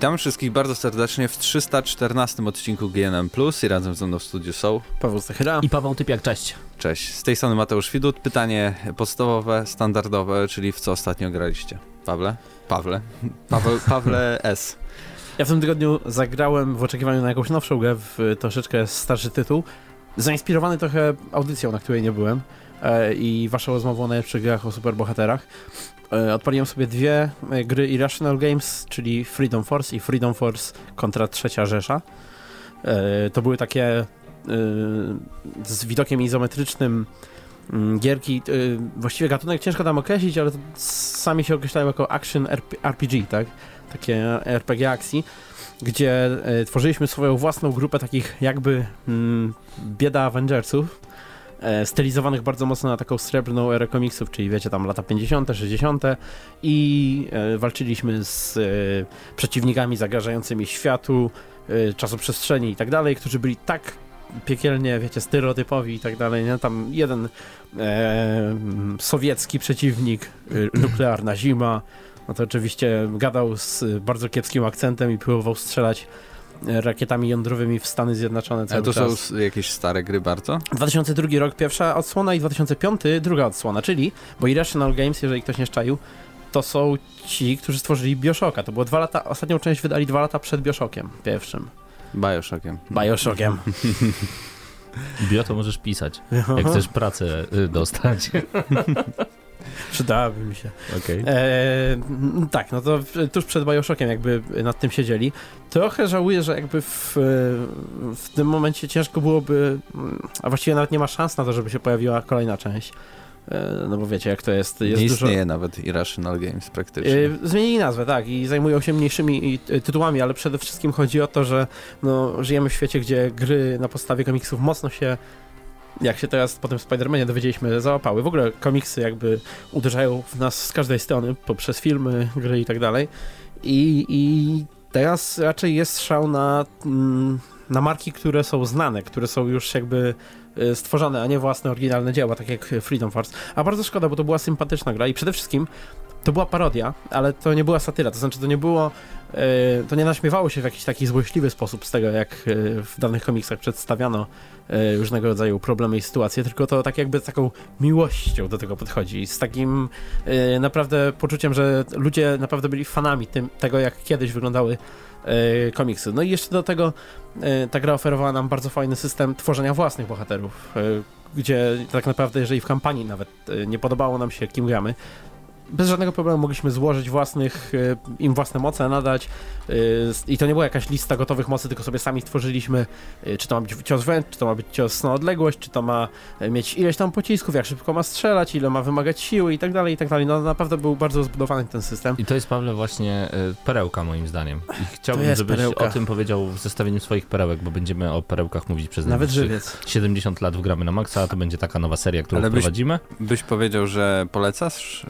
Witam wszystkich bardzo serdecznie w 314 odcinku GNM Plus i razem ze mną w studiu są Paweł Stachyra i Paweł Typiak, cześć. Cześć, z tej strony Mateusz Widut. Pytanie podstawowe, standardowe, czyli w co ostatnio graliście? Pawle? Pawle? Paweł, Pawle S. Ja w tym tygodniu zagrałem w oczekiwaniu na jakąś nowszą grę, w troszeczkę starszy tytuł, zainspirowany trochę audycją, na której nie byłem i waszą rozmową o najlepszych grach o superbohaterach. E, odpaliłem sobie dwie e, gry Irrational Games, czyli Freedom Force i Freedom Force kontra Trzecia Rzesza. E, to były takie z widokiem izometrycznym mm, gierki, właściwie gatunek ciężko tam określić, ale sami się określają jako action RPG, tak? Takie RPG akcji, gdzie tworzyliśmy swoją własną grupę takich jakby mm, bieda Avengersów, e, stylizowanych bardzo mocno na taką srebrną erę komiksów, czyli wiecie, tam lata 50., 60. i e, walczyliśmy z e, przeciwnikami zagrażającymi światu, e, czasoprzestrzeni i tak dalej, którzy byli tak piekielnie, wiecie, stereotypowi i tak dalej, nie? Tam jeden e, sowiecki przeciwnik, e, nuklearna zima, no to oczywiście gadał z bardzo kiepskim akcentem i próbował strzelać rakietami jądrowymi w Stany Zjednoczone cały A to czas. są jakieś stare gry bardzo? 2002 rok pierwsza odsłona i 2005 druga odsłona, czyli, bo Irrational Games, jeżeli ktoś nie szczaił, to są ci, którzy stworzyli Bioshocka. To było dwa lata, ostatnią część wydali dwa lata przed Bioshockiem pierwszym. Bioshockiem. Bioshockiem. Bio to możesz pisać, jak chcesz pracę y, dostać. Przydałaby mi się. Okay. E, tak, no to tuż przed Bioshockiem jakby nad tym siedzieli. Trochę żałuję, że jakby w, w tym momencie ciężko byłoby, a właściwie nawet nie ma szans na to, żeby się pojawiła kolejna część. E, no bo wiecie, jak to jest. jest nie istnieje dużo... nawet Irrational Games praktycznie. E, zmienili nazwę, tak, i zajmują się mniejszymi tytułami, ale przede wszystkim chodzi o to, że no, żyjemy w świecie, gdzie gry na podstawie komiksów mocno się jak się teraz po tym Spider-Manie dowiedzieliśmy, załapały. W ogóle komiksy jakby uderzają w nas z każdej strony, poprzez filmy, gry i tak dalej. I, i teraz raczej jest szał na, mm, na marki, które są znane, które są już jakby y, stworzone, a nie własne oryginalne dzieła, tak jak Freedom Force. A bardzo szkoda, bo to była sympatyczna gra i przede wszystkim to była parodia, ale to nie była satyra, to znaczy to nie było, to nie naśmiewało się w jakiś taki złośliwy sposób z tego, jak e, w danych komiksach przedstawiano e, różnego rodzaju problemy i sytuacje, tylko to tak jakby z taką miłością do tego podchodzi, z takim naprawdę poczuciem, że ludzie naprawdę byli fanami tym, tego, jak kiedyś wyglądały komiksy. No i jeszcze do tego ta gra oferowała nam bardzo fajny system tworzenia własnych bohaterów, gdzie tak naprawdę, jeżeli w kampanii nawet nie podobało nam się, kim gramy, bez żadnego problemu mogliśmy złożyć własnych, e, im własne moce, nadać e, i to nie była jakaś lista gotowych mocy, tylko sobie sami stworzyliśmy, e, czy to ma być cios wręcz, czy to ma być cios na odległość, czy to ma mieć ileś tam pocisków, jak szybko ma strzelać, ile ma wymagać siły i tak dalej, i tak dalej. No naprawdę był bardzo zbudowany ten system. I to jest, Pawle, właśnie perełka moim zdaniem. I chciałbym, żebyś perełka. o tym powiedział w zestawieniu swoich perełek, bo będziemy o perełkach mówić przez Nawet żywiec. 70 lat w Gramy na Maxa, to będzie taka nowa seria, którą Ale byś, prowadzimy. Byś powiedział, że polecasz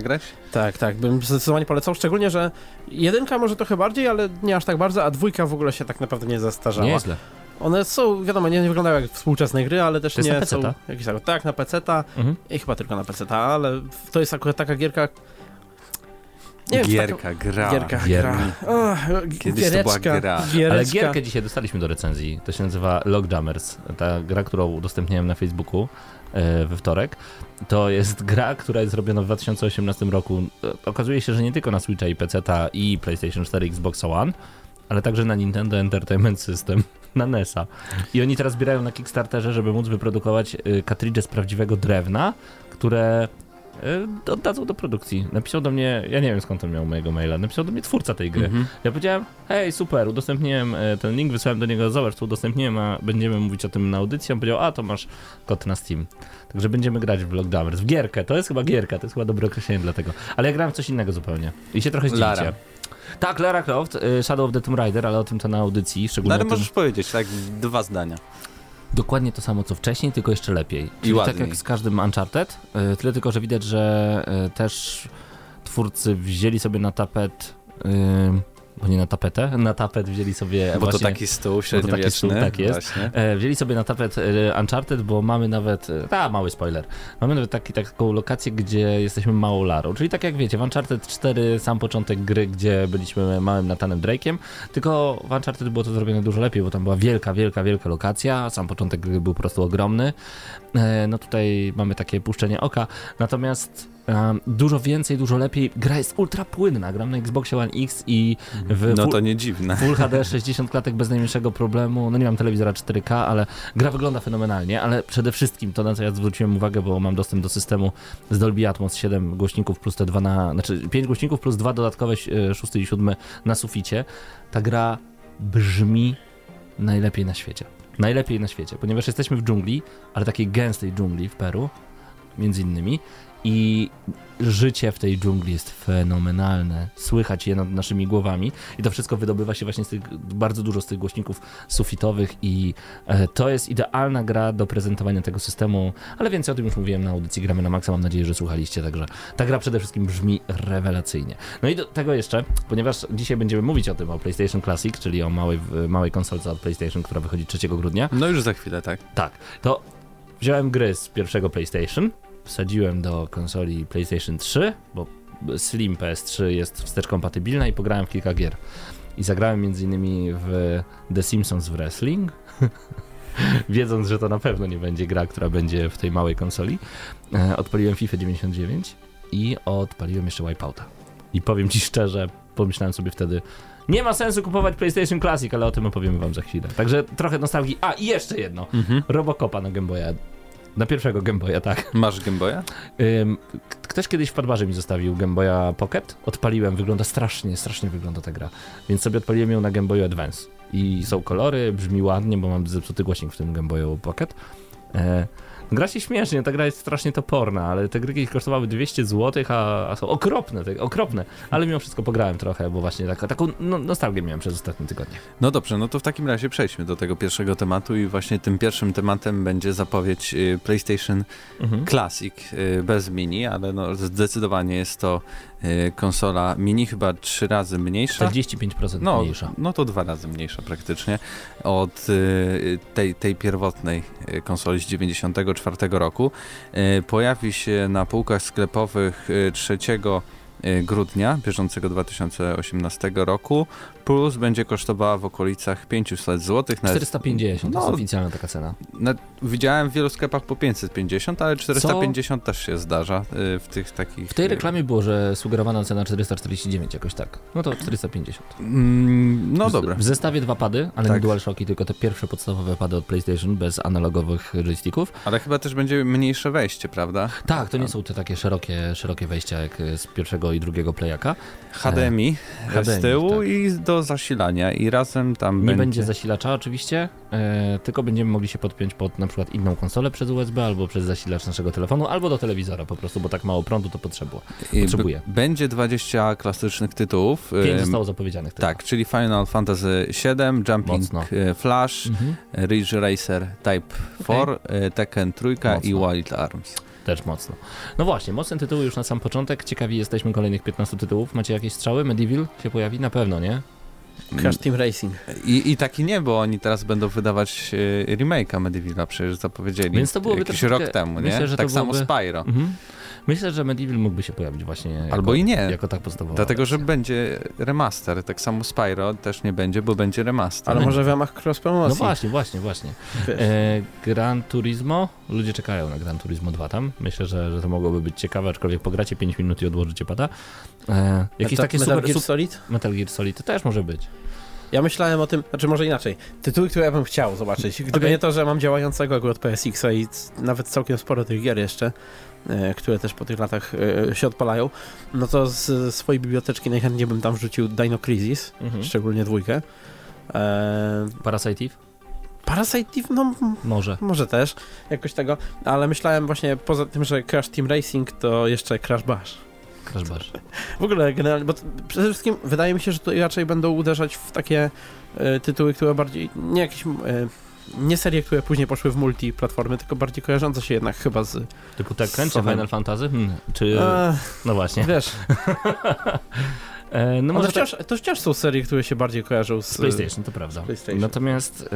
zagrać? Tak, tak, bym zdecydowanie polecał, szczególnie, że jedynka może trochę bardziej, ale nie aż tak bardzo, a dwójka w ogóle się tak naprawdę nie zastarzała. Nieźle. One są, wiadomo, nie, nie wyglądają jak współczesne gry, ale też nie są jakieś tak, tak, na PC-ta mhm. i chyba tylko na PC-ta, ale to jest akurat taka gierka, nie gierka, wiem, gra. Gierka, gra. Oh, Kiedyś giereczka, to była gra. Giereczka. Ale gierkę dzisiaj dostaliśmy do recenzji. To się nazywa Lockjammers. Ta gra, którą udostępniałem na Facebooku. E, we wtorek. To jest gra, która jest zrobiona w 2018 roku. E, okazuje się, że nie tylko na Switcha i PC i PlayStation 4, Xbox One, ale także na Nintendo Entertainment System, na NESa. I oni teraz zbierają na Kickstarterze, żeby móc wyprodukować kartridże z prawdziwego drewna, które E, oddadzą do produkcji. Napisał do mnie, ja nie wiem skąd on miał mojego maila, napisał do mnie twórca tej gry. Mhm. Ja powiedziałem, hej, super, udostępniłem e, ten link, wysłałem do niego, zobacz, to udostępniłem, a będziemy mówić o tym na audycji. On powiedział, a to masz kod na Steam. Także będziemy grać w Blockdowers, w gierkę, to jest chyba gierka, to jest chyba dobre określenie dla tego. Ale ja grałem w coś innego zupełnie i się trochę zdziwicie. Lara. Tak, Lara Croft, e, Shadow of the Tomb Raider, ale o tym to na audycji, szczególnie Ale tym... możesz powiedzieć, tak, dwa zdania dokładnie to samo co wcześniej, tylko jeszcze lepiej. Czyli I tak jak z każdym Uncharted, e, tyle tylko, że widać, że e, też twórcy wzięli sobie na tapet bo nie na tapetę. Na tapet wzięli sobie Bo właśnie... to taki stół taki średniowieczny. stół, tak jest. Właśnie. E, wzięli sobie na tapet e, Uncharted, bo mamy nawet, e, ta mały spoiler, mamy nawet taki, taką lokację, gdzie jesteśmy małą Larą, czyli tak jak wiecie, w Uncharted 4 sam początek gry, gdzie byliśmy małym Nathanem Drake'iem, tylko w Uncharted było to zrobione dużo lepiej, bo tam była wielka, wielka, wielka lokacja, sam początek gry był po prostu ogromny, no tutaj mamy takie puszczenie oka, natomiast e, dużo więcej, dużo lepiej, gra jest ultra płynna, gram na Xboxie One X i w No full- to nie dziwne. Full HD 60 klatek bez najmniejszego problemu. No nie mam telewizora 4K, ale gra wygląda fenomenalnie, ale przede wszystkim to na co ja zwróciłem uwagę, bo mam dostęp do systemu z Dolby Atmos 7 głośników plus te dwa na, znaczy 5 głośników plus dwa dodatkowe, e, szósty i siódmy na suficie. Ta gra brzmi najlepiej na świecie. Najlepiej na świecie, ponieważ jesteśmy w dżungli, ale takiej gęstej dżungli w Peru, między innymi. I życie w tej dżungli jest fenomenalne. Słychać je nad naszymi głowami i to wszystko wydobywa się właśnie z tych, bardzo dużo z tych głośników sufitowych i e, to jest idealna gra do prezentowania tego systemu, ale więcej o tym już mówiłem na audycji Gramy na Maxa, mam nadzieję, że słuchaliście, także ta gra przede wszystkim brzmi rewelacyjnie. No i do tego jeszcze, ponieważ dzisiaj będziemy mówić o tym, o PlayStation Classic, czyli o małej, małej konsolce od PlayStation, która wychodzi 3 grudnia, No już za chwilę, tak. tak, to wziąłem gry z pierwszego PlayStation, wsadziłem do konsoli PlayStation 3, bo Slim PS3 jest wstecz kompatybilna i pograłem w kilka gier. I zagrałem m.in. w The Simpsons Wrestling, wiedząc, że to na pewno nie będzie gra, która będzie w tej małej konsoli. E, Odpaliłem FIFA 99 i odpaliłem jeszcze Wipeouta. I powiem ci szczerze, pomyślałem sobie wtedy, nie ma sensu kupować PlayStation Classic, ale o tym opowiemy wam za chwilę. Także trochę nostalgii. A, i jeszcze jedno. Mhm. Robocopa na Game Boya. Na pierwszego Game Boya, tak. Masz Game Boya? Ym, ktoś kiedyś w Padbarze mi zostawił Game Boya Pocket. Odpaliłem, wygląda strasznie, strasznie wygląda ta gra. Więc sobie odpaliłem ją na Game Boyu Advance. I są kolory, brzmi ładnie, bo mam zepsuty głośnik w tym Game Boyu Pocket. E, gra się śmiesznie, ta gra jest strasznie toporna, ale te gry kiedyś kosztowały 200 zł, a, a są okropne, te, okropne. Ale mimo wszystko pograłem trochę, bo właśnie tak, taką no, nostalgię miałem przez ostatnie tygodnie. No dobrze, no to w takim razie przejdźmy do tego pierwszego tematu i właśnie tym pierwszym tematem będzie zapowiedź y, PlayStation Mhm. Classic y, bez mini, ale no zdecydowanie jest to y, konsola mini chyba trzy razy mniejsza. 45% No, mniejsza. no to dwa razy mniejsza praktycznie od tej, tej pierwotnej konsoli z 94 roku. Y, Pojawi się na półkach sklepowych y, 3 y, grudnia bieżącego 2018 roku, plus będzie kosztowała w okolicach 500 zł. Nawet, 450 to no, jest oficjalna taka cena. na, widziałem w wielu sklepach po 550, ale 450 też się zdarza y, w tych takich... W tej y, reklamie było, że sugerowana cena 449 jakoś tak. No to 450. Mm, no dobra. W zestawie dwa pady, ale Tak. nie DualShocki, tylko te pierwsze podstawowe pady od PlayStation bez analogowych joysticków. Ale chyba też będzie mniejsze wejście, prawda? Tak, to nie są te takie szerokie, szerokie wejścia jak z pierwszego i drugiego playaka. HDMI, HDMI, z tyłu tak. i do zasilania i razem tam Nie będzie zasilacza oczywiście, e, tylko będziemy mogli się podpiąć pod na przykład inną konsolę przez USB albo przez zasilacz naszego telefonu, albo do telewizora po prostu, bo tak mało prądu to potrzebuje. i potrzebuje. Będzie 20 klasycznych tytułów. Pięć Ym, zostało zapowiedzianych. tylko. Tak, czyli Final Fantasy VII, Jumping Mocno. e, Flash, Mhm. Ridge Racer Type 4, e, Tekken Trójka i Mocno. Wild Arms. Też mocno. No właśnie, mocne tytuły już na sam początek. Ciekawi jesteśmy kolejnych 15 tytułów. Macie jakieś strzały? Medieval się pojawi? Na pewno, nie? Crash Team Racing. I, I taki nie, bo oni teraz będą wydawać e, remake'a Medievala, przecież zapowiedzieli Więc to byłoby jakiś rok temu, nie? myślę, że tak to samo byłoby- Spyro. Mhm. Myślę, że Medieval mógłby się pojawić właśnie jako, Albo i nie. jako tak podstawowa Dlatego, że wersja. będzie remaster. Tak samo Spyro też nie będzie, bo będzie remaster. Ale może w ramach cross promocji. No właśnie, właśnie, właśnie. E, Gran Turismo. Ludzie czekają na Gran Turismo 2 tam. Myślę, że, że to mogłoby być ciekawe, aczkolwiek pogracie 5 minut i odłożycie pada. E, jakieś Metal, takie Metal super, Gear. Solid? Metal Gear Solid to też może być. Ja myślałem o tym, znaczy może inaczej. Tytuły, które ja bym chciał zobaczyć. Gdyby Okej. nie to, że mam działającego akurat PSX-a i nawet całkiem sporo tych gier jeszcze, e, które też po tych latach e, się odpalają, no to z swojej biblioteczki najchętniej bym tam wrzucił Dino Crisis, Mhm. szczególnie dwójkę. E, Parasite Eve? Parasite Eve, no Może. może też, jakoś tego, ale myślałem właśnie poza tym, że Crash Team Racing to jeszcze Crash Bash. W ogóle generalnie, bo przede wszystkim wydaje mi się, że to raczej będą uderzać w takie e, tytuły, które bardziej, nie jakieś, e, nie serie, które później poszły w multiplatformy, tylko bardziej kojarzące się jednak chyba z... Typu Tekken czy Sowem. Final Fantasy? Hmm. Czy... E, No właśnie. wiesz, E, no może tak- wciąż, to wciąż są serie, które się bardziej kojarzą z, z PlayStation, to prawda. PlayStation. Natomiast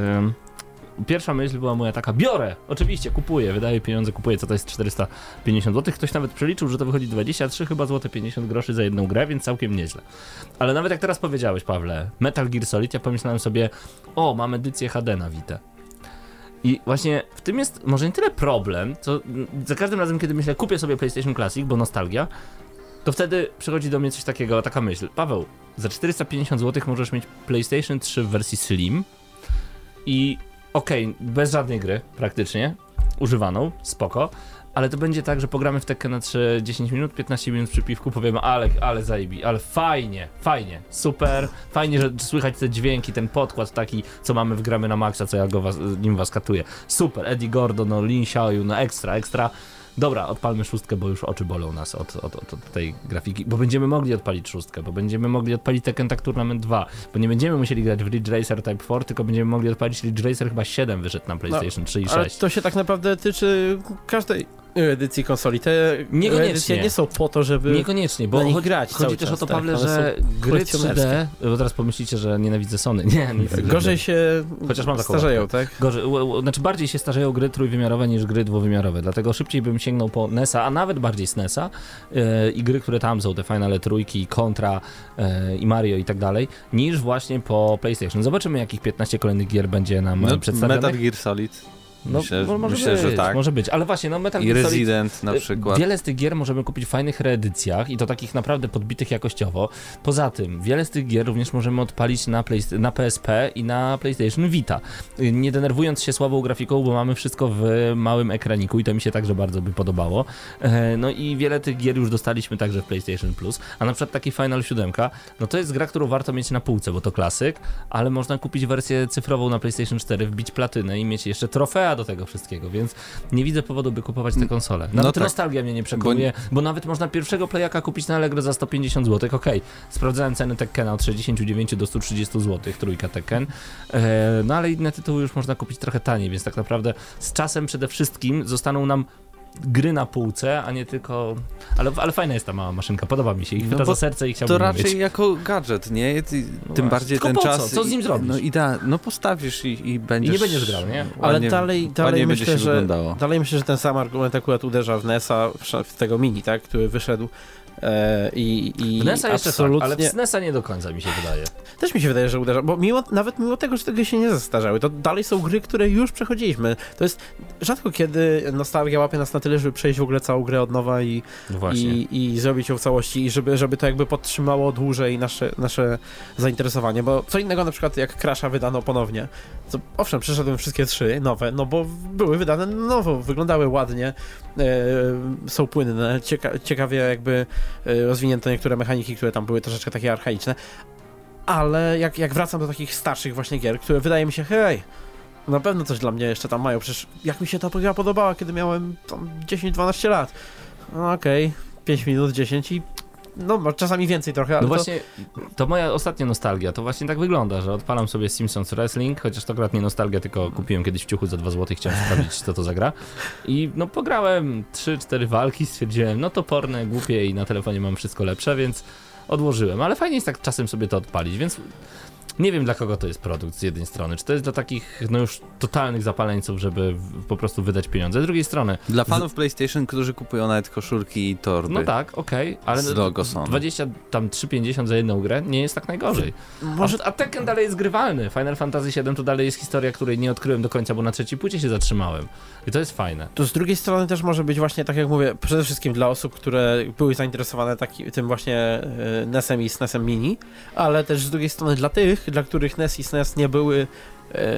pierwsza myśl była moja taka, biorę, oczywiście, kupuję, wydaję pieniądze, kupuję, co to jest 450 zł. Ktoś nawet przeliczył, że to wychodzi 23 chyba złote 50 groszy za jedną grę, więc całkiem nieźle. Ale nawet jak teraz powiedziałeś, Pawle, Metal Gear Solid, ja pomyślałem sobie, o, mam edycję HD na Vita. I właśnie w tym jest może nie tyle problem, co za każdym razem, kiedy myślę, kupię sobie PlayStation Classic, bo nostalgia, to wtedy przychodzi do mnie coś takiego, taka myśl. Paweł, za 450 zł możesz mieć PlayStation 3 w wersji Slim i okej, bez żadnej gry praktycznie, używaną, spoko, ale to będzie tak, że pogramy w Tekken na 3 10 minut, 15 minut przy piwku, powiemy, ale, ale zajebi, ale fajnie, fajnie, super, fajnie, że słychać te dźwięki, ten podkład taki, co mamy w gramy na maksa, co ja go was, nim was katuję. Super, Eddie Gordon, no Lin Xiaoyu, no ekstra, ekstra. Dobra, odpalmy szóstkę, bo już oczy bolą nas od, od, od, od tej grafiki, bo będziemy mogli odpalić szóstkę, bo będziemy mogli odpalić Tekken Tag Tournament 2, bo nie będziemy musieli grać w Ridge Racer Type 4, tylko będziemy mogli odpalić Ridge Racer chyba 7 wyszedł na PlayStation 3 i 6. Ale to się tak naprawdę tyczy każdej edycji konsoli. Te Niekoniecznie. edycje nie są po to, żeby Niekoniecznie, bo na nich chodzi, grać chodzi cały też czas, o to, tak, Pawle, one że gry 3D, kolekcjonerskie. bo teraz pomyślicie, że nienawidzę Sony. Nie, takiego. gorzej się Chociaż mam taką starzeją, tak? Gorzej, u- u- znaczy bardziej się starzeją gry trójwymiarowe niż gry dwuwymiarowe, dlatego szybciej bym sięgnął po NES-a, a nawet bardziej SNES-a yy, i gry, które tam są, te Finale trójki, Contra yy, i Mario i tak dalej, niż właśnie po PlayStation. Zobaczymy, jakich 15 kolejnych gier będzie nam no, przedstawionych. Metal Gear Solid. No, myślę, mo- może myślę być, że tak. Może być, ale właśnie, no Metal I Gear Solid Resident na Y, przykład. Wiele z tych gier możemy kupić w fajnych reedycjach i to takich naprawdę podbitych jakościowo. Poza tym, wiele z tych gier również możemy odpalić na, play, na PSP i na PlayStation Vita. Y, Nie denerwując się słabą grafiką, bo mamy wszystko w małym ekraniku i to mi się także bardzo by podobało. E, No i wiele tych gier już dostaliśmy także w PlayStation Plus, a na przykład taki Final 7, no to jest gra, którą warto mieć na półce, bo to klasyk, ale można kupić wersję cyfrową na PlayStation 4, wbić platynę i mieć jeszcze trofea do tego wszystkiego, więc nie widzę powodu, by kupować te konsole. No Nawet tak. nostalgia mnie nie przekonuje, bo... nawet można pierwszego playaka kupić na Allegro za 150 zł. Okej, sprawdzałem ceny Tekkena od 69 do 130 zł, trójka Tekken. E, no ale inne tytuły już można kupić trochę taniej, więc tak naprawdę z czasem przede wszystkim zostaną nam gry na półce, a nie tylko... Ale, ale fajna jest ta mała maszynka, podoba mi się i No chwyta bo za serce i chciałbym To raczej mieć. jako gadżet, nie? Ty, No tym właśnie. bardziej Tylko ten po co? czas. Co z nim zrobisz? No idea, no postawisz i, i będziesz. I nie będziesz grał, nie? Ale ładnie- dalej, dalej myślę, się że wyglądało. dalej myślę, że ten sam argument akurat uderza w NES-a, w- w tego mini, tak, który wyszedł. E, I, i jeszcze tak, absolutnie... ale w SNES-a nie do końca mi się wydaje. Też mi się wydaje, że uderza, bo mimo, nawet mimo tego, że te gry się nie zestarzały, to dalej są gry, które już przechodziliśmy. To jest rzadko kiedy nostalgia łapie nas na tyle, żeby przejść w ogóle całą grę od nowa i, No i, i zrobić ją w całości i żeby, żeby to jakby podtrzymało dłużej nasze, nasze zainteresowanie, bo co innego na przykład jak Crasha wydano ponownie, to owszem, przeszedłem wszystkie trzy nowe, no bo były wydane nowo, wyglądały ładnie, są płynne, cieka ciekawie jakby e, rozwinięte niektóre mechaniki, które tam były troszeczkę takie archaiczne, ale jak, jak wracam do takich starszych właśnie gier, które wydaje mi się, hej, na pewno coś dla mnie jeszcze tam mają, przecież jak mi się ta gra podobała, kiedy miałem tam 10-12 lat. No okej, 5 minut, 10 i no czasami więcej trochę, ale No to, właśnie, to moja ostatnia nostalgia, to właśnie tak wygląda, że odpalam sobie Simpsons Wrestling, chociaż to akurat nie nostalgia, tylko kupiłem kiedyś w ciuchu za 2 zł, chciałem sprawdzić, co to za gra. I no pograłem 3-4 walki, stwierdziłem, no to porne, głupie i na telefonie mam wszystko lepsze, więc odłożyłem. Ale fajnie jest tak czasem sobie to odpalić, więc nie wiem dla kogo to jest produkt z jednej strony. Czy to jest dla takich no już totalnych zapaleńców, żeby po prostu wydać pieniądze. Z drugiej strony, Dla fanów PlayStation, którzy kupują nawet koszulki i torby. no tak, okej, ale Z logo Sony. 20 tam 3,50 za jedną grę nie jest tak najgorzej. może A, a Tekken dalej jest grywalny. Final Fantasy VII to dalej jest historia, której nie odkryłem do końca, bo na trzeciej płycie się zatrzymałem. I to jest fajne. to z drugiej strony też może być właśnie, tak jak mówię, przede wszystkim dla osób, które były zainteresowane taki, tym właśnie e, NES-em i SNES-em Mini, ale też z drugiej strony dla tych, dla których NES i SNES nie były e,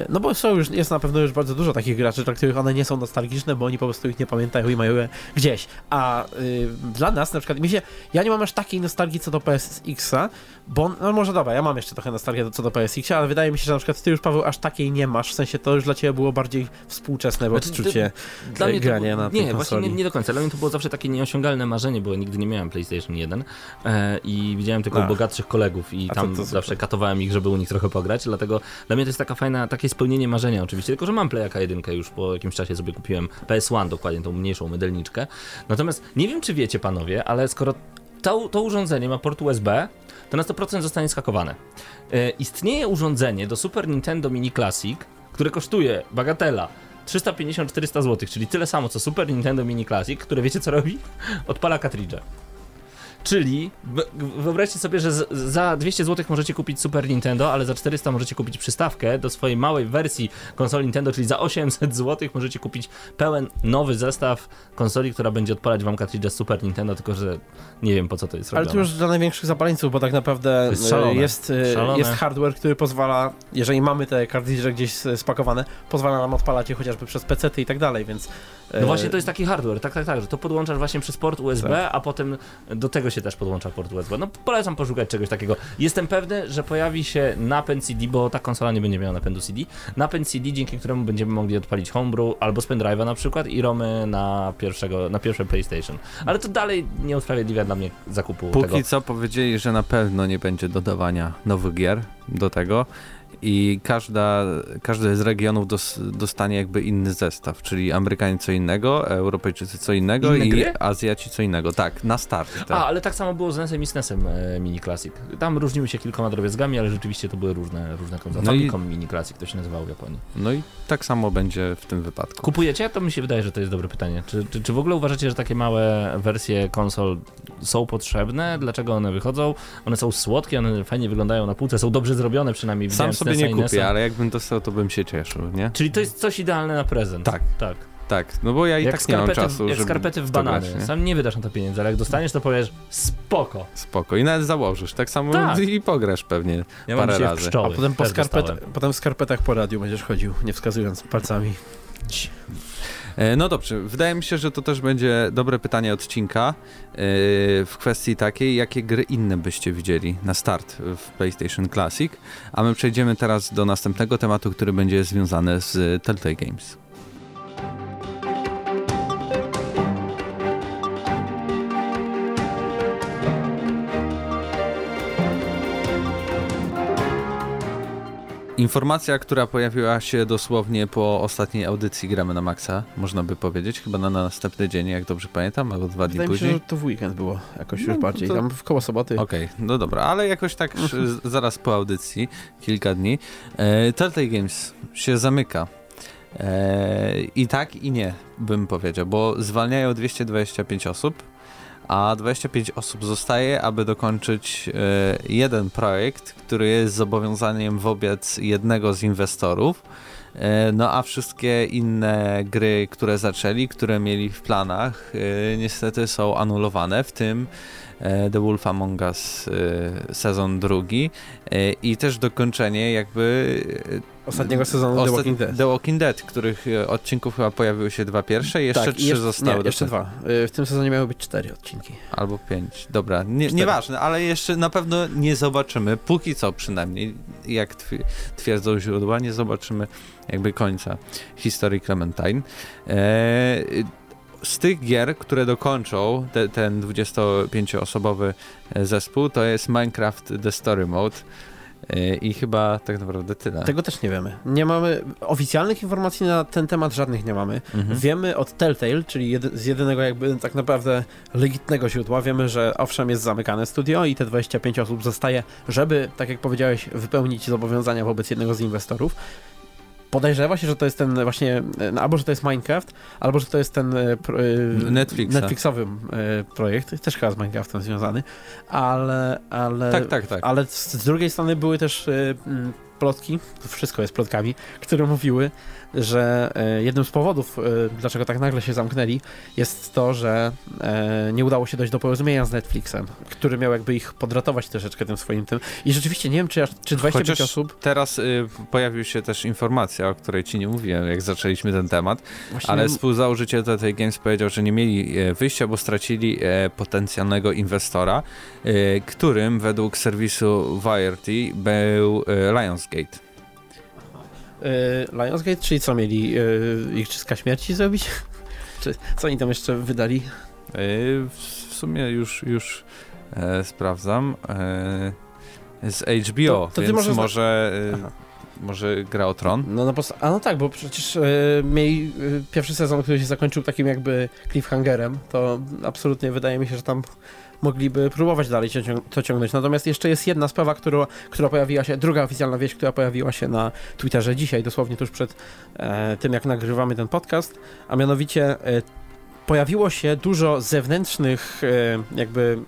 no bo są już, jest na pewno już bardzo dużo takich graczy, dla których one nie są nostalgiczne, bo oni po prostu ich nie pamiętają i mają je gdzieś. A y, dla nas na przykład, mi się, ja nie mam aż takiej nostalgii co do PSX-a, bo, no może dobra, ja mam jeszcze trochę nostalgii co do PSX-a, ale wydaje mi się, że na przykład ty już, Paweł, aż takiej nie masz, w sensie to już dla ciebie było bardziej współczesne Znaczy, odczucie. Dla mnie to, granie na tej Nie, właśnie nie, nie do końca. Dla mnie to było zawsze takie nieosiągalne marzenie, bo nigdy nie miałem PlayStation 1 e, i widziałem tylko Ach. bogatszych kolegów i to- tam to super. zawsze katowałem ich, żeby u nich trochę pograć, dlatego dla mnie to jest taka fajna, takie spełnienie marzenia oczywiście, tylko że mam Playaka 1 już po jakimś czasie sobie kupiłem PS1 dokładnie, tą mniejszą mydelniczkę. Natomiast nie wiem, czy wiecie panowie, ale skoro to, to urządzenie ma port USB, to na 100% zostanie skakowane. E, istnieje urządzenie do Super Nintendo Mini Classic, które kosztuje, bagatela, 350-400 zł, czyli tyle samo co Super Nintendo Mini Classic, które wiecie co robi? Odpala cartridge. Czyli wyobraźcie sobie, że za 200 zł możecie kupić Super Nintendo, ale za 400 możecie kupić przystawkę do swojej małej wersji konsoli Nintendo, czyli za 800 zł możecie kupić pełen nowy zestaw konsoli, która będzie odpalać wam cartridge Super Nintendo, tylko że nie wiem po co to jest robione. Ale to już dla największych zapaleńców, bo tak naprawdę jest, jest, e, jest, hardware, który pozwala, jeżeli mamy te cartridge gdzieś spakowane, pozwala nam odpalać je chociażby przez PC i tak dalej, więc... No właśnie to jest taki hardware, tak, tak, tak, że to podłączasz właśnie przez port USB, tak. a potem do tego się też podłącza port USB. No polecam poszukać czegoś takiego. Jestem pewny, że pojawi się napęd CD, bo ta konsola nie będzie miała napędu CD. Napęd CD, dzięki któremu będziemy mogli odpalić homebrew albo z pendrive'a na przykład i romy na pierwszego, na pierwsze PlayStation. Ale to dalej nie usprawiedliwia dla mnie zakupu Póki tego. co powiedzieli, że na pewno nie będzie dodawania nowych gier do tego i każda, każdy z regionów dos, dostanie jakby inny zestaw, czyli Amerykanie co innego, Europejczycy co innego Inne i gry? Azjaci co innego. Tak, na start. Tak. A, ale tak samo było z NES-em i SNES-em e, Mini Classic. Tam różniły się kilkoma drobiazgami, ale rzeczywiście to były różne, różne konsole. No Famicom i... Mini Classic to się nazywało w Japonii. No i tak samo będzie w tym wypadku. Kupujecie? To mi się wydaje, że to jest dobre pytanie. Czy, czy, czy w ogóle uważacie, że takie małe wersje konsol są potrzebne? Dlaczego one wychodzą? One są słodkie, one fajnie wyglądają na półce, są dobrze zrobione przynajmniej. Sam sobie nie kupię, ale jakbym dostał, to bym się cieszył, nie? Czyli to jest coś idealne na prezent. Tak. Tak. Tak, no bo ja i jak tak nie mam czasu, Jak skarpety w banany. Grać, nie? Sam nie wydasz na to pieniędzy, ale jak dostaniesz, to powiesz spoko. Spoko. I nawet założysz. Tak samo tak. i pograsz pewnie ja parę razy. A potem po skarpet, potem w skarpetach po radiu będziesz chodził, nie wskazując palcami. E, no dobrze, wydaje mi się, że to też będzie dobre pytanie odcinka e, w kwestii takiej, jakie gry inne byście widzieli na start w PlayStation Classic, a my przejdziemy teraz do następnego tematu, który będzie związany z Telltale Games. Informacja, która pojawiła się dosłownie po ostatniej audycji Gramy na Maxa, można by powiedzieć, chyba na następny dzień, jak dobrze pamiętam, albo dwa dni później. Mi się, że to w weekend było jakoś no, już bardziej, to... tam w koło soboty. Okej, okay, no dobra, ale jakoś tak zaraz po audycji, kilka dni, e, Telltale Games się zamyka. E, I tak i nie, bym powiedział, bo zwalniają 225 osób, a 25 osób zostaje, aby dokończyć e, jeden projekt, który jest zobowiązaniem wobec jednego z inwestorów. E, no a wszystkie inne gry, które zaczęli, które mieli w planach, e, niestety są anulowane, w tym The Wolf Among Us sezon drugi i też dokończenie jakby Ostatniego sezonu The Walking Dead. The Walking Dead, których e, odcinków chyba pojawiły się dwa pierwsze i jeszcze tak, trzy jeszcze, zostały. Nie, jeszcze dwa. E, w tym sezonie miały być cztery odcinki. Albo pięć. Dobra, nie, nieważne, ale jeszcze na pewno nie zobaczymy, póki co przynajmniej, jak twierdzą źródła, nie zobaczymy jakby końca historii Clementine. Eee, z tych gier, które dokończą te, ten 25-osobowy zespół, to jest Minecraft The Story Mode. E, I chyba tak naprawdę tyle. Tego też nie wiemy. Nie mamy oficjalnych informacji na ten temat, żadnych nie mamy. Mhm. Wiemy od Telltale, czyli jedy, z jedynego jakby tak naprawdę legitnego źródła, wiemy, że owszem jest zamykane studio i te 25 osób zostaje, żeby, tak jak powiedziałeś, wypełnić zobowiązania wobec jednego z inwestorów podejrzewa się, że to jest ten właśnie, e, albo że to jest Minecraft, albo że to jest ten e, pro, Netflixa. Netflixowy projekt, też chyba z Minecraftem związany, ale, ale, tak, tak, tak. ale z drugiej strony były też plotki, wszystko jest plotkami, które mówiły, że e, jednym z powodów, e, dlaczego tak nagle się zamknęli, jest to, że e, nie udało się dojść do porozumienia z Netflixem, który miał jakby ich podratować troszeczkę tym swoim tym. I rzeczywiście nie wiem, czy, czy 25 Chociaż osób. Teraz y, pojawił się też informacja, o której ci nie mówiłem, jak zaczęliśmy ten temat, Właśnie ale współzałożyciel tej Games powiedział, że nie mieli wyjścia, bo stracili potencjalnego inwestora, którym według serwisu Variety był Lionsgate. Yy, Lionsgate, czyli co mieli yy, Igrzyska Śmierci zrobić? Czy co oni tam jeszcze wydali? Yy, w sumie już, już e, sprawdzam. E, z HBO, to, to więc może, może, e, może gra o tron? No, no, a no tak, bo przecież e, mieli pierwszy sezon, który się zakończył takim jakby cliffhangerem, to absolutnie wydaje mi się, że tam mogliby próbować dalej to ciągnąć. Natomiast jeszcze jest jedna sprawa, która, która pojawiła się, druga oficjalna wieść, która pojawiła się na Twitterze dzisiaj, dosłownie tuż przed e, tym, jak nagrywamy ten podcast, a mianowicie e, pojawiło się dużo zewnętrznych e, jakby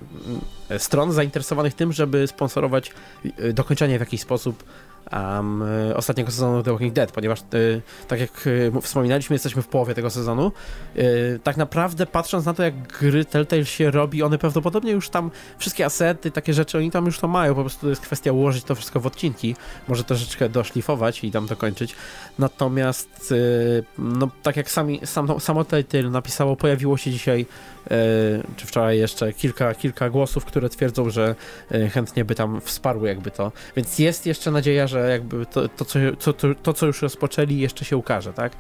stron zainteresowanych tym, żeby sponsorować e, dokończenie w jakiś sposób um, ostatniego sezonu The Walking Dead, ponieważ y, tak jak y, wspominaliśmy, jesteśmy w połowie tego sezonu. Y, tak naprawdę patrząc na to, jak gry Telltale się robi, one prawdopodobnie już tam wszystkie asety, takie rzeczy, oni tam już to mają, po prostu to jest kwestia ułożyć to wszystko w odcinki, może troszeczkę doszlifować i tam dokończyć. Natomiast, no tak jak sami, sam, samo Telltale napisało, pojawiło się dzisiaj czy wczoraj jeszcze kilka, kilka głosów, które twierdzą, że chętnie by tam wsparły jakby to. Więc jest jeszcze nadzieja, że jakby to, to, co, to, to, co już rozpoczęli, jeszcze się ukaże, tak?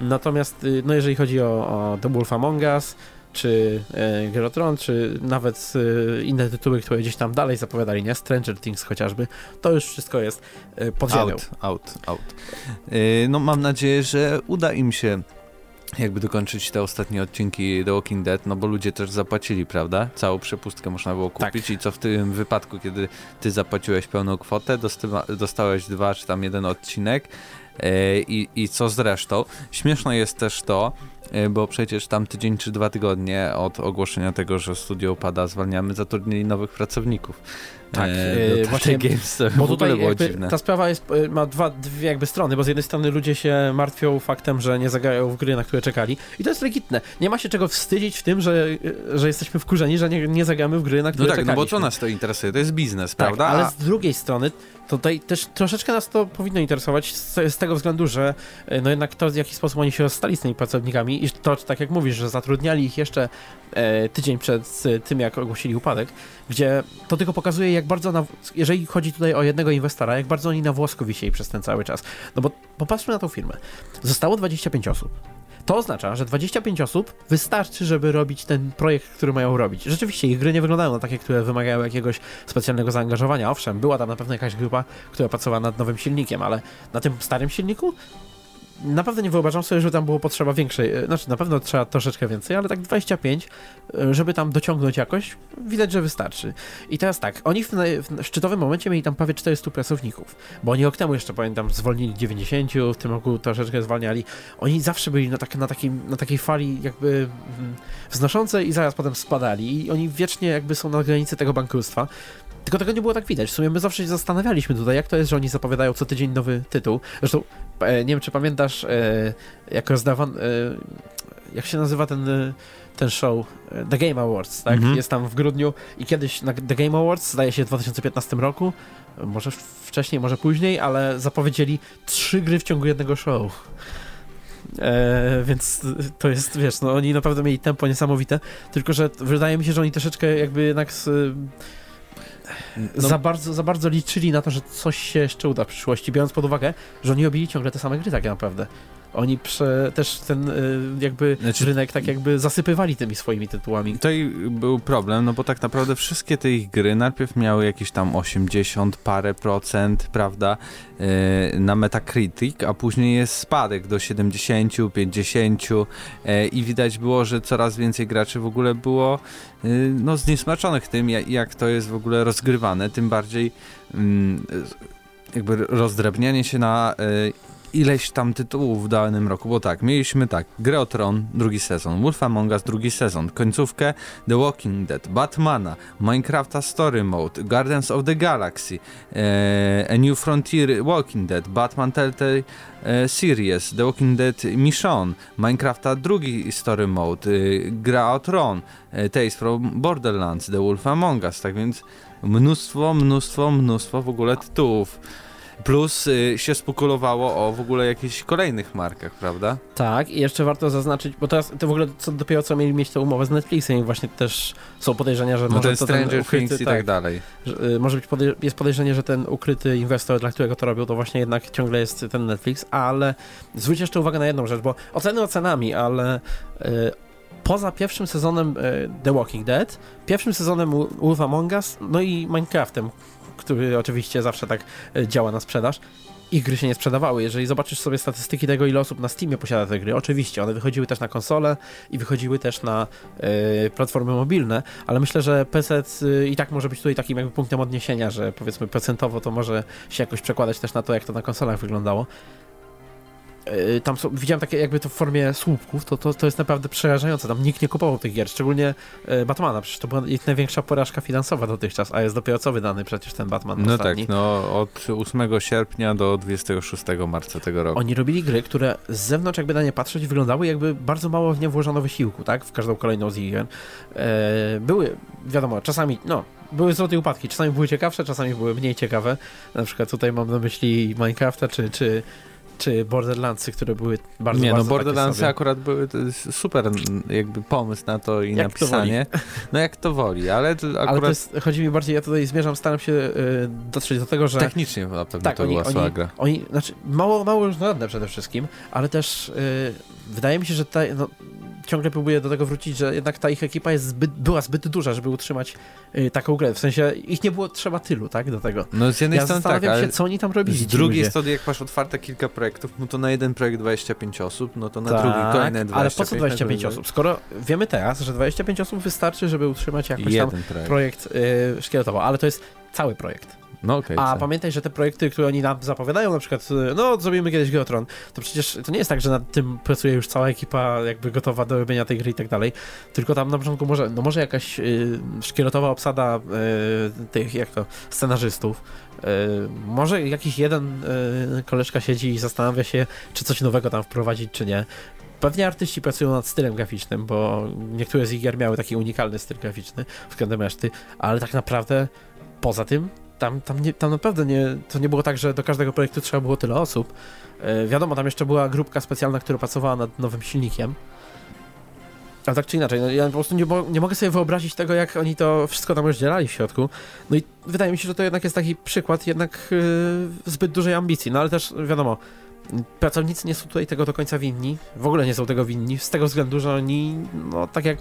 Natomiast, y, no jeżeli chodzi o, o The Wolf Among Us, czy e, Gerotron, czy nawet e, inne tytuły, które gdzieś tam dalej zapowiadali, nie? Stranger Things chociażby, to już wszystko jest e, pod ziemią. Out, out, out. E, no mam nadzieję, że uda im się jakby dokończyć te ostatnie odcinki The Walking Dead, no bo ludzie też zapłacili, prawda? Całą przepustkę można było kupić tak. i co w tym wypadku, kiedy ty zapłaciłeś pełną kwotę, dostałeś dwa czy tam jeden odcinek e, i, i co z resztą. Śmieszne jest też to, bo przecież tam tydzień czy dwa tygodnie od ogłoszenia tego, że studio upada, zwalniamy, zatrudnili nowych pracowników. Tak, e, no właśnie, games, bo tutaj ta sprawa jest, e, ma dwa, dwie jakby strony, bo z jednej strony ludzie się martwią faktem, że nie zagrają w gry, na które czekali i to jest legitne. Nie ma się czego wstydzić w tym, że, e, że jesteśmy wkurzeni, że nie, nie zagramy w gry, na które No tak, czekaliśmy. no bo co nas to interesuje? To jest biznes, tak, prawda? ale z drugiej strony Tutaj też troszeczkę nas to powinno interesować z, z, tego względu, że no jednak to, w jaki sposób oni się rozstali z tymi pracownikami i to, tak jak mówisz, że zatrudniali ich jeszcze e, tydzień przed tym, jak ogłosili upadek, gdzie to tylko pokazuje, jak bardzo, na, jeżeli chodzi tutaj o jednego inwestora, jak bardzo oni na włosku wisieli przez ten cały czas. No bo popatrzmy na tą firmę. Zostało 25 osób. To oznacza, że 25 osób wystarczy, żeby robić ten projekt, który mają robić. Rzeczywiście ich gry nie wyglądają na takie, które wymagają jakiegoś specjalnego zaangażowania. Owszem, była tam na pewno jakaś grupa, która pracowała nad nowym silnikiem, ale na tym starym silniku naprawdę nie wyobrażam sobie, że tam było potrzeba większej, e, znaczy na pewno trzeba troszeczkę więcej, ale tak 25, e, żeby tam dociągnąć jakoś, widać, że wystarczy. I teraz tak, oni w, w szczytowym momencie mieli tam prawie 400 pracowników, bo oni rok temu jeszcze, pamiętam, zwolnili 90, w tym roku troszeczkę zwalniali. Oni zawsze byli na, tak, na, takim, na takiej fali jakby mm, wznoszącej i zaraz potem spadali i oni wiecznie jakby są na granicy tego bankructwa. Tylko tego nie było tak widać. W sumie my zawsze się zastanawialiśmy tutaj, jak to jest, że oni zapowiadają co tydzień nowy tytuł. Zresztą e, nie wiem, czy pamiętasz, e, jak rozdawano, e, jak się nazywa ten, ten show, The Game Awards, tak? Mhm. Jest tam w grudniu i kiedyś na The Game Awards, zdaje się w 2015 roku, może wcześniej, może później, ale zapowiedzieli trzy gry w ciągu jednego show. E, więc to jest, wiesz, no oni naprawdę mieli tempo niesamowite, tylko że wydaje mi się, że oni troszeczkę jakby jednak z, no. za, bardzo, za bardzo liczyli na to, że coś się jeszcze uda w przyszłości, biorąc pod uwagę, że oni robili ciągle te same gry tak naprawdę. Oni prze, też ten y, jakby znaczy, rynek tak jakby zasypywali tymi swoimi tytułami. Tutaj był problem, no bo tak naprawdę wszystkie te ich gry najpierw miały jakieś tam 80 parę procent, prawda, yy, na Metacritic, a później jest spadek do 70, 50 yy, i widać było, że coraz więcej graczy w ogóle było no zniesmaczonych tym, jak, to jest w ogóle rozgrywane, tym bardziej mm, jakby rozdrabnianie się na y, ileś tam tytułów w danym roku, bo tak, mieliśmy tak, Grę o Tron, drugi sezon, Wolf Among Us, drugi sezon, końcówkę The Walking Dead, Batmana, Minecrafta Story Mode, Guardians of the Galaxy, e, A New Frontier Walking Dead, Batman Telltale e, Series, The Walking Dead Mission, Minecrafta drugi Story Mode, e, Gra o Tron, e, Tales from Borderlands, The Wolf Among Us, tak więc mnóstwo, mnóstwo, mnóstwo w ogóle tytułów. Plus y, się spekulowało o w ogóle jakichś kolejnych markach, prawda? Tak, i jeszcze warto zaznaczyć, bo teraz to w ogóle co, dopiero co mieli mieć tę umowę z Netflixem i właśnie też są podejrzenia, że no może to Stranger ukryty, Things i tak, tak dalej. Że, y, może być jest podejrzenie, że ten ukryty inwestor, dla którego to robił, to właśnie jednak ciągle jest ten Netflix, ale zwróć jeszcze uwagę na jedną rzecz, bo oceny ocenami, ale y, poza pierwszym sezonem y, The Walking Dead, pierwszym sezonem Wolf Among Us, no i Minecraftem, który oczywiście zawsze tak e, działa na sprzedaż, ich gry się nie sprzedawały. Jeżeli zobaczysz sobie statystyki tego, ile osób na Steamie posiada te gry, oczywiście one wychodziły też na konsole i wychodziły też na y, platformy mobilne, ale myślę, że PC y, i tak może być tutaj takim jakby punktem odniesienia, że powiedzmy procentowo to może się jakoś przekładać też na to, jak to na konsolach wyglądało. Y, tam są, widziałem takie jakby to w formie słupków, to, to, to jest naprawdę przerażające. Tam nikt nie kupował tych gier, szczególnie y, Batmana, przecież to była ich największa porażka finansowa dotychczas, a jest dopiero co wydany przecież ten Batman No ostatni. tak, no od 8 sierpnia do 26 marca tego roku. Oni robili gry, które z zewnątrz jakby na nie patrzeć wyglądały jakby bardzo mało w nie włożono wysiłku, tak? W każdą kolejną z gier. E, były, wiadomo, czasami, no, były i upadki. Czasami były ciekawsze, czasami były mniej ciekawe. Na przykład tutaj mam na myśli Minecrafta, czy, czy czy Borderlandsy, które były bardzo Nie, no bardzo Borderlandsy takie akurat były to super jakby pomysł na to i Jak napisanie. No jak to woli, ale to akurat Ale to jest, chodzi mi bardziej, ja tutaj zmierzam, staram się y, dotrzeć do tego, że technicznie na pewno tak, to oni, była oni, gra. oni, znaczy mało, mało różnorodne przede wszystkim, ale też y, wydaje mi się, że ta, no, ciągle próbuję do tego wrócić, że jednak ta ich ekipa jest zbyt, była zbyt duża, żeby utrzymać y, taką grę. W sensie ich nie było trzeba tylu, tak, do tego. No z jednej Ja strony tak, się, co oni tam robili. z drugiej ludzie. strony jak masz otwarte kilka projektów, no to na jeden projekt 25 osób, no to na Tak, drugi kolejne 25. ale po co 25 na osób? Skoro wiemy teraz, że 25 osób wystarczy, żeby utrzymać jakoś tam Jeden projekt. projekt y, szkieletowo, ale to jest cały projekt. No okej. A co? pamiętaj, że te projekty, które oni nam zapowiadają, na przykład, no zrobimy kiedyś Geotron, to przecież to nie jest tak, że nad tym pracuje już cała ekipa jakby gotowa do robienia tej gry i tak dalej, tylko tam na początku może, no może jakaś y, szkieletowa obsada y, tych, jak to, scenarzystów, y, może jakiś jeden y, koleżka siedzi i zastanawia się, czy coś nowego tam wprowadzić, czy nie. Pewnie artyści pracują nad stylem graficznym, bo niektóre z ich gier miały taki unikalny styl graficzny względem reszty, ale tak naprawdę poza tym tam, tam, nie, tam naprawdę nie, to nie było tak, że do każdego projektu trzeba było tyle osób. E, wiadomo, tam jeszcze była grupka specjalna, która pracowała nad nowym silnikiem. Ale tak czy inaczej, no, ja po prostu nie, nie mogę sobie wyobrazić tego, jak oni to wszystko tam rozdzielali w środku. No i wydaje mi się, że to jednak jest taki przykład jednak e, zbyt dużej ambicji. No ale też wiadomo, pracownicy nie są tutaj tego do końca winni. W ogóle nie są tego winni, z tego względu, że oni, no tak jak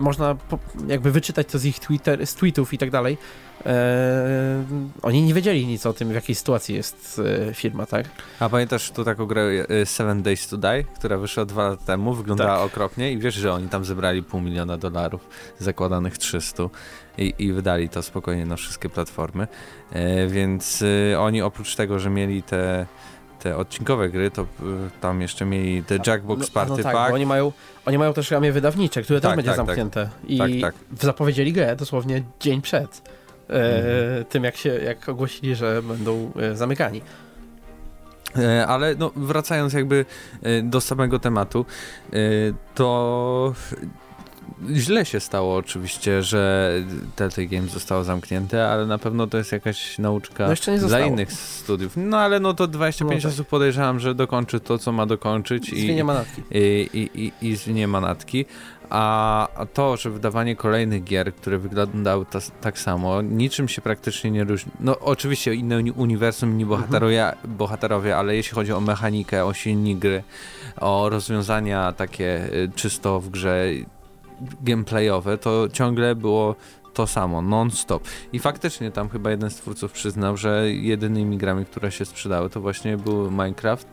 można po, jakby wyczytać to z ich Twitter, z tweetów i tak dalej, e, oni nie wiedzieli nic o tym, w jakiej sytuacji jest e, firma, tak? A pamiętasz tu taką grę y, Seven Days to Die, która wyszła dwa lata temu, wyglądała Tak. okropnie i wiesz, że oni tam zebrali pół miliona dolarów, zakładanych 300 i, i wydali to spokojnie na wszystkie platformy, e, więc y, oni oprócz tego, że mieli te te odcinkowe gry, to y, tam jeszcze mieli The Jackbox no, Party no tak, Pack. oni mają, oni mają też ramię wydawnicze, które też Tak, będzie tak, tak. zamknięte. I Tak, tak. zapowiedzieli grę dosłownie dzień przed e, Mhm. tym, jak się jak ogłosili, że będą e, zamykani. E, Ale no, wracając jakby e, do samego tematu, e, to źle się stało oczywiście, że Telltale Games zostało zamknięte, ale na pewno to jest jakaś nauczka No dla innych studiów. No ale no to 25 No tak. osób podejrzewam, że dokończy to, co ma dokończyć i, Zmienia manatki. i, i, i, i zwinie manatki. A to, że wydawanie kolejnych gier, które wyglądały ta, tak samo, niczym się praktycznie nie różni. No oczywiście inne uni- uniwersum, inni bohaterowie, bohaterowie, ale jeśli chodzi o mechanikę, o silnik gry, o rozwiązania takie y, czysto w grze gameplayowe, to ciągle było to samo, non-stop. I faktycznie tam chyba jeden z twórców przyznał, że jedynymi grami, które się sprzedały, to właśnie był Minecraft,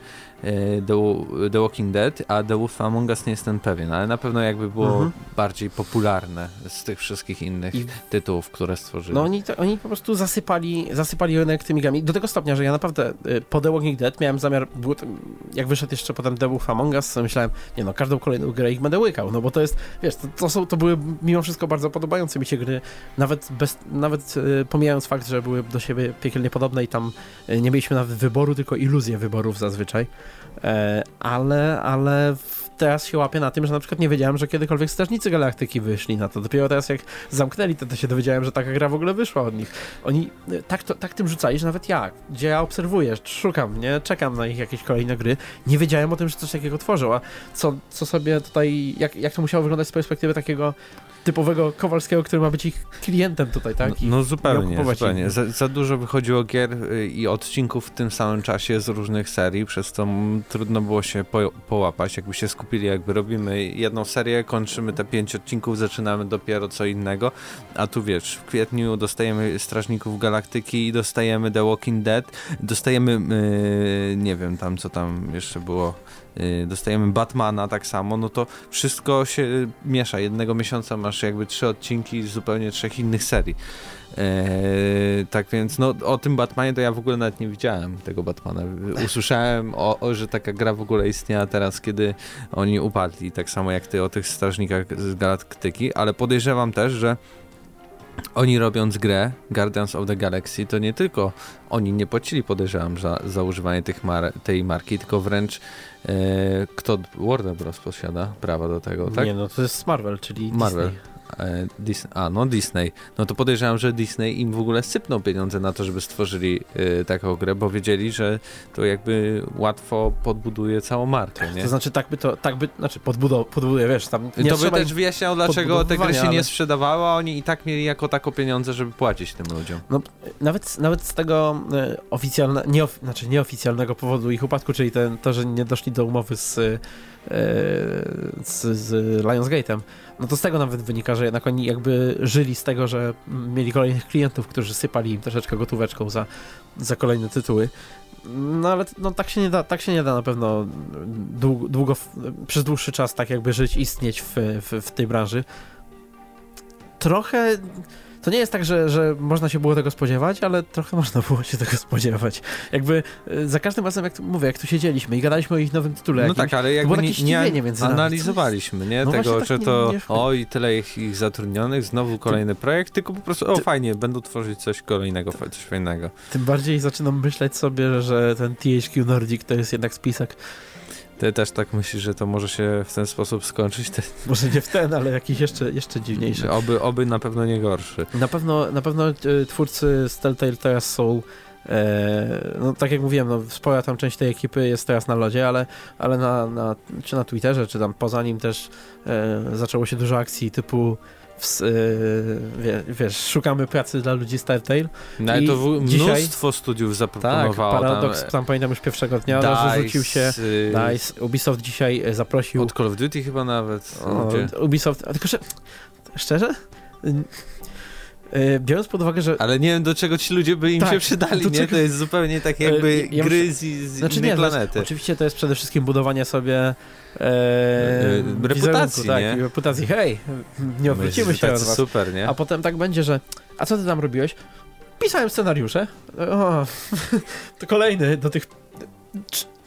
The, The Walking Dead, a The Wolf Among Us nie jestem pewien, ale na pewno jakby było Mhm. bardziej popularne z tych wszystkich innych I- tytułów, które stworzyli. No oni, to, oni po prostu zasypali, zasypali rynek tymi grami do tego stopnia, że ja naprawdę y, po The Walking Dead miałem zamiar, jak wyszedł jeszcze potem The Wolf Among Us, to myślałem, nie no, każdą kolejną grę ich będę łykał, no bo to jest, wiesz, to, to, są, to były mimo wszystko bardzo podobające mi się gry, nawet, bez, nawet y, pomijając fakt, że były do siebie piekielnie podobne i tam nie mieliśmy nawet wyboru, tylko iluzję wyborów zazwyczaj, e, ale, ale w- teraz się łapię na tym, że na przykład nie wiedziałem, że kiedykolwiek Strażnicy Galaktyki wyszli na to. Dopiero teraz jak zamknęli to, to się dowiedziałem, że taka gra w ogóle wyszła od nich. Oni y, tak, to, tak tym rzucali, że nawet ja, gdzie ja obserwuję, szukam, nie, czekam na ich jakieś kolejne gry, nie wiedziałem o tym, że coś takiego tworzą, a co, co sobie tutaj, jak, jak to musiało wyglądać z perspektywy takiego typowego Kowalskiego, który ma być ich klientem tutaj, tak? I No, no zupełnie, kupować zupełnie. ich. Za, za dużo wychodziło gier y, i odcinków w tym samym czasie z różnych serii, przez co trudno było się po, połapać. Jakby się kupili, jakby robimy jedną serię, kończymy te pięć odcinków, zaczynamy dopiero co innego, a tu wiesz, w kwietniu dostajemy Strażników Galaktyki, dostajemy The Walking Dead, dostajemy, yy, nie wiem tam co tam jeszcze było, dostajemy Batmana tak samo, no to wszystko się miesza. Jednego miesiąca masz jakby trzy odcinki z zupełnie trzech innych serii. Eee, tak więc, no o tym Batmanie to ja w ogóle nawet nie widziałem tego Batmana. Usłyszałem, o, o, że taka gra w ogóle istniała teraz, kiedy oni upadli, tak samo jak ty o tych strażnikach z Galaktyki, ale podejrzewam też, że oni robiąc grę Guardians of the Galaxy, to nie tylko oni nie płacili, podejrzewam, za, za używanie tych mar tej marki, tylko wręcz e, kto Warner Bros. posiada prawa do tego, tak? Nie, no to jest Marvel, czyli Marvel. Disney. E, Dis a, no Disney. No to podejrzewam, że Disney im w ogóle sypnął pieniądze na to, żeby stworzyli y, taką grę, bo wiedzieli, że to jakby łatwo podbuduje całą markę, nie? To znaczy tak by to, tak by, znaczy podbudow, podbuduje, wiesz, tam nie to by też wyjaśniał, dlaczego te gry się ale... nie sprzedawały, a oni i tak mieli jako tako pieniądze, żeby płacić tym ludziom. No, nawet, nawet z tego e, oficjalne, nieof, znaczy nieoficjalnego powodu ich upadku, czyli ten, to, że nie doszli do umowy z, z, z Lionsgate'em, no to z tego nawet wynika, że jednak oni jakby żyli z tego, że mieli kolejnych klientów, którzy sypali im troszeczkę gotóweczką za, za kolejne tytuły. No ale no, tak, się nie da, tak się nie da na pewno długo, długo przez dłuższy czas tak jakby żyć, istnieć w, w, w tej branży. Trochę to nie jest tak, że, że można się było tego spodziewać, ale trochę można było się tego spodziewać. Jakby y, za każdym razem, jak tu, mówię, jak tu siedzieliśmy i gadaliśmy o ich nowym tytule, no jakimś, tak, ale jakby nie, nie, analizowaliśmy, nie? No tego, tak że nie, to nie oj, tyle ich, ich zatrudnionych, znowu kolejny projekt, tylko po prostu o, fajnie, będą tworzyć coś kolejnego, coś fajnego. Tym bardziej zaczynam myśleć sobie, że ten THQ Nordic to jest jednak spisek ty też tak myślisz, że to może się w ten sposób skończyć? Te... Może nie w ten, ale jakiś jeszcze, jeszcze dziwniejszy. Oby, oby na pewno nie gorszy. Na pewno, na pewno e, twórcy z Telltale teraz są e, no tak jak mówiłem, no, spora tam część tej ekipy jest teraz na lodzie, ale, ale na, na, czy na Twitterze, czy tam poza nim też e, zaczęło się dużo akcji typu w, yy, wiesz, szukamy pracy dla ludzi z Telltale. No i to w, mnóstwo studiów zaproponowało. Tak, Paradox, tam, tam pamiętam już pierwszego dnia, Dice, rzucił się Dice, Ubisoft dzisiaj e, zaprosił... Od Call of Duty chyba nawet. O, Ubisoft, tylko że, szczerze? E, biorąc pod uwagę, że... Ale nie wiem, do czego ci ludzie by im tak, się przydali, nie? Czego... To jest zupełnie tak jakby ja gry z, z znaczy, innej nie, planety. oczywiście to jest przede wszystkim budowanie sobie e, e reputacji, tak, nie? reputacji. Hej, nie odwrócimy się od was. super, nie? A potem tak będzie, że a co ty tam robiłeś? Pisałem scenariusze. O, to kolejny do tych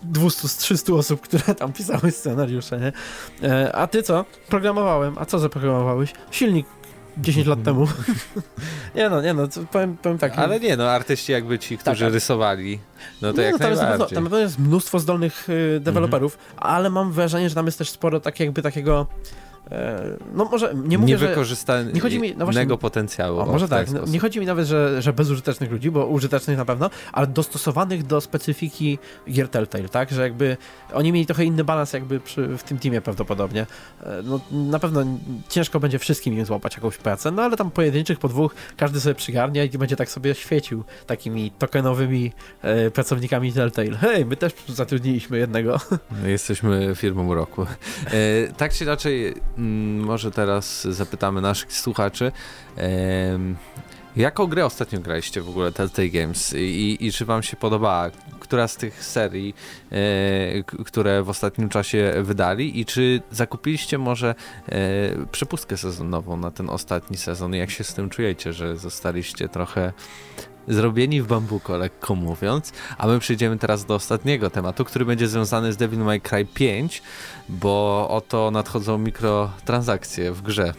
200 z 300 osób, które tam pisały scenariusze, nie? E, a ty co? Programowałem. A co zaprogramowałeś? Silnik 10 lat temu. nie no, nie no, powiem, powiem tak. Ale nie no, artyści jakby ci, którzy tak, rysowali, no to no, jak no, tam najbardziej. Jest tam na pewno jest mnóstwo zdolnych y, deweloperów, mm -hmm. ale mam wrażenie, że tam jest też sporo tak jakby takiego no może nie mówię, Niewykorzystanego nie chodzi mi, no właśnie, potencjału. O, może tak, nie chodzi mi nawet, że, że bezużytecznych ludzi, bo użytecznych na pewno, ale dostosowanych do specyfiki gier Telltale, tak, że jakby oni mieli trochę inny balans jakby przy, w tym teamie prawdopodobnie. E, no na pewno ciężko będzie wszystkim im złapać jakąś pracę, no ale tam pojedynczych, po dwóch, każdy sobie przygarnia i będzie tak sobie świecił takimi tokenowymi e, pracownikami Telltale. Hej, my też zatrudniliśmy jednego. My jesteśmy firmą roku. E, tak czy raczej Mm, może teraz zapytamy naszych słuchaczy. Jaką grę ostatnio graliście w ogóle Telltale Games i, i czy wam się podobała? Która z tych serii, e, które w ostatnim czasie wydali i czy zakupiliście może e, przepustkę sezonową na ten ostatni sezon? Jak się z tym czujecie, że zostaliście trochę zrobieni w bambuko, lekko mówiąc. A my przejdziemy teraz do ostatniego tematu, który będzie związany z Devil May Cry 5, bo oto nadchodzą mikrotransakcje w grze.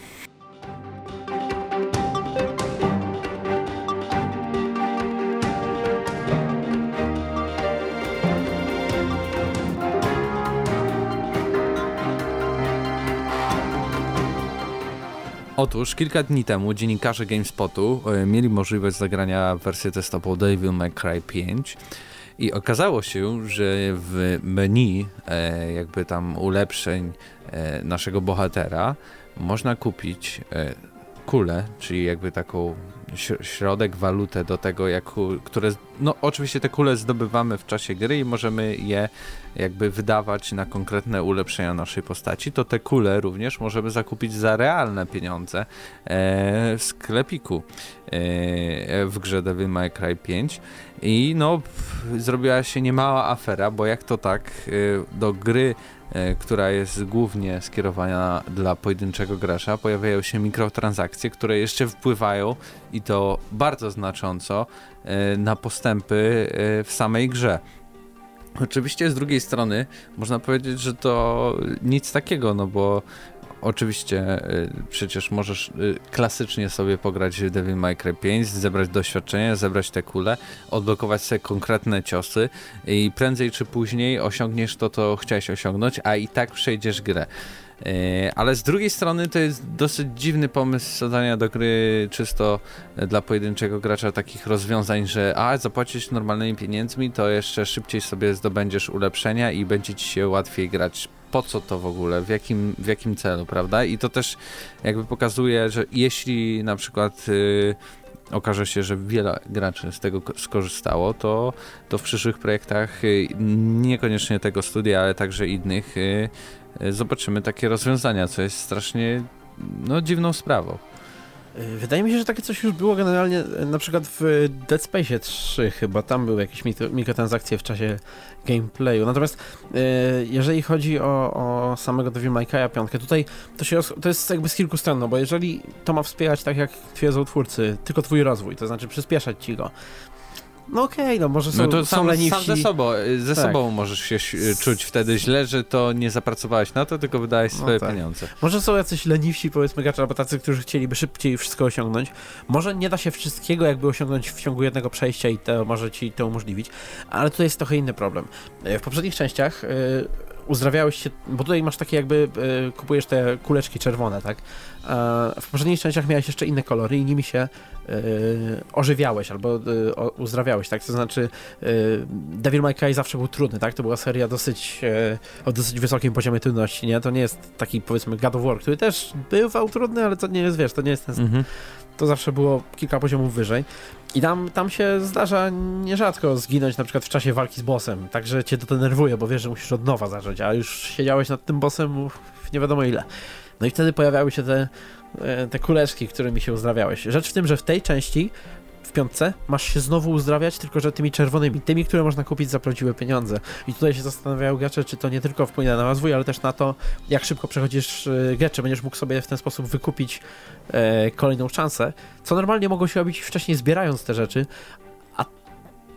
Otóż kilka dni temu dziennikarze GameSpotu e, mieli możliwość zagrania wersję testową Devil May Cry 5 i okazało się, że w menu e, jakby tam ulepszeń e, naszego bohatera można kupić kulę, czyli jakby taką środek, walutę do tego, jak, które, no oczywiście te kule zdobywamy w czasie gry i możemy je jakby wydawać na konkretne ulepszenia naszej postaci, to te kule również możemy zakupić za realne pieniądze e, w sklepiku e, w grze Devil May Cry 5 i no zrobiła się niemała afera, bo jak to tak e, do gry która jest głównie skierowana dla pojedynczego gracza, pojawiają się mikrotransakcje, które jeszcze wpływają i to bardzo znacząco e, na postępy e, w samej grze. Oczywiście z drugiej strony można powiedzieć, że to nic takiego, no bo Oczywiście y, przecież możesz y, klasycznie sobie pograć w Devil May Cry 5, zebrać doświadczenie, zebrać te kule, odblokować sobie konkretne ciosy i prędzej czy później osiągniesz to, co chciałeś osiągnąć, a i tak przejdziesz grę. Y, ale z drugiej strony to jest dosyć dziwny pomysł zadania do gry czysto dla pojedynczego gracza takich rozwiązań, że a zapłacić normalnymi pieniędzmi, to jeszcze szybciej sobie zdobędziesz ulepszenia i będzie ci się łatwiej grać po co to w ogóle, w jakim, w jakim celu, prawda? I to też jakby pokazuje, że jeśli na przykład yy, okaże się, że wiele graczy z tego skorzystało, to, to w przyszłych projektach yy, niekoniecznie tego studia, ale także innych yy, zobaczymy takie rozwiązania, co jest strasznie no, dziwną sprawą. Y, wydaje mi się, że takie coś już było generalnie y, na przykład w Dead Space 3 chyba, tam były jakieś mikrotransakcje w czasie gameplayu. Natomiast y, jeżeli chodzi o, o samego Devil May Cry 5, tutaj to, się, to jest jakby z kilku stron, no bo jeżeli to ma wspierać tak jak twierdzą twórcy, tylko twój rozwój, to znaczy przyspieszać ci go, no okej, okay, no może są, no to są sam, leniwsi. Sam ze sobą, ze tak. sobą możesz się czuć wtedy źle, że to nie zapracowałeś na to, tylko wydałeś no swoje no tak. pieniądze. Może są jacyś leniwsi, powiedzmy gracze, albo tacy, którzy chcieliby szybciej wszystko osiągnąć. Może nie da się wszystkiego jakby osiągnąć w ciągu jednego przejścia i to może ci to umożliwić, ale tutaj jest trochę inny problem. E, w poprzednich częściach yy, uzdrawiałeś się, bo tutaj masz takie jakby, yy, kupujesz te kuleczki czerwone, tak? w poprzednich częściach miałeś jeszcze inne kolory i nimi się Yy, ożywiałeś albo yy, uzdrawiałeś, tak? To znaczy yy, Devil May Cry zawsze był trudny, tak? To była seria dosyć o dosyć wysokim poziomie trudności, nie? To nie jest taki powiedzmy God of War, który też bywał trudny, ale to nie jest, wiesz, to nie jest ten... Mhm. To zawsze było kilka poziomów wyżej. I tam, tam się zdarza nierzadko zginąć na przykład w czasie walki z bossem, także cię to denerwuje, bo wiesz, że musisz od nowa zacząć, a już siedziałeś nad tym bossem nie wiadomo ile. No i wtedy pojawiały się te E, te kuleczki, którymi się uzdrawiałeś. Rzecz w tym, że w tej części w piątce masz się znowu uzdrawiać, tylko że tymi czerwonymi, tymi, które można kupić za prawdziwe pieniądze. I tutaj się zastanawiają gracze, czy to nie tylko wpłynie na rozwój, ale też na to, jak szybko przechodzisz e, grę, czy będziesz mógł sobie w ten sposób wykupić e, kolejną szansę, co normalnie mogło się robić wcześniej zbierając te rzeczy,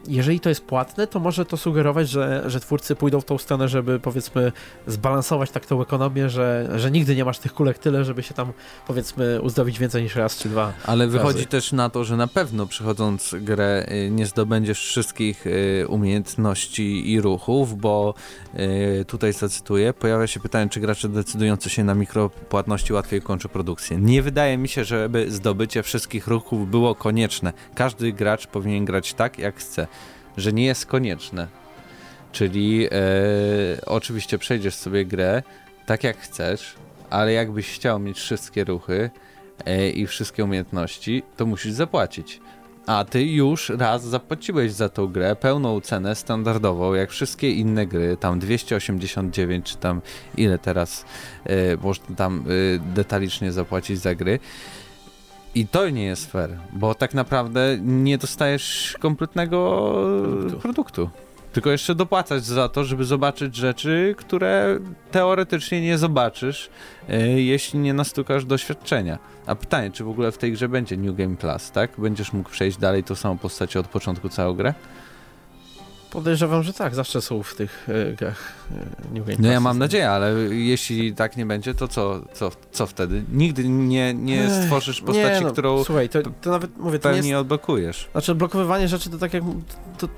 jeżeli to jest płatne, to może to sugerować, że, że twórcy pójdą w tą stronę, żeby powiedzmy zbalansować tak tą ekonomię, że, że nigdy nie masz tych kulek tyle, żeby się tam powiedzmy uzdrowić więcej niż raz czy dwa. Ale wychodzi razy. też na to, że na pewno przechodząc grę y, nie zdobędziesz wszystkich y, umiejętności i ruchów, bo y, tutaj zacytuję, pojawia się pytanie, czy gracze decydujący się na mikropłatności łatwiej kończą produkcję. Nie wydaje mi się, żeby zdobycie wszystkich ruchów było konieczne. Każdy gracz powinien grać tak, jak chce że nie jest konieczne. Czyli e, oczywiście przejdziesz sobie grę tak jak chcesz, ale jakbyś chciał mieć wszystkie ruchy e, i wszystkie umiejętności, to musisz zapłacić. A ty już raz zapłaciłeś za tą grę pełną cenę standardową, jak wszystkie inne gry, tam 289 czy tam ile teraz e, można tam e, detalicznie zapłacić za gry. I to nie jest fair, bo tak naprawdę nie dostajesz kompletnego produktu. produktu. Tylko jeszcze dopłacać za to, żeby zobaczyć rzeczy, które teoretycznie nie zobaczysz, yy, jeśli nie nastukasz doświadczenia. A pytanie, czy w ogóle w tej grze będzie New Game Plus, tak? Będziesz mógł przejść dalej tą samą postacią od początku całą grę? Podejrzewam, że tak, zawsze są w tych e, grach e, New Game No ja mam nadzieję, ale jeśli tak nie będzie, to co, co, co wtedy? Nigdy nie, nie stworzysz postaci, nie, no, którą słuchaj, to, to nawet mówię, to nie jest, odblokujesz. Znaczy odblokowywanie rzeczy to tak jak... To,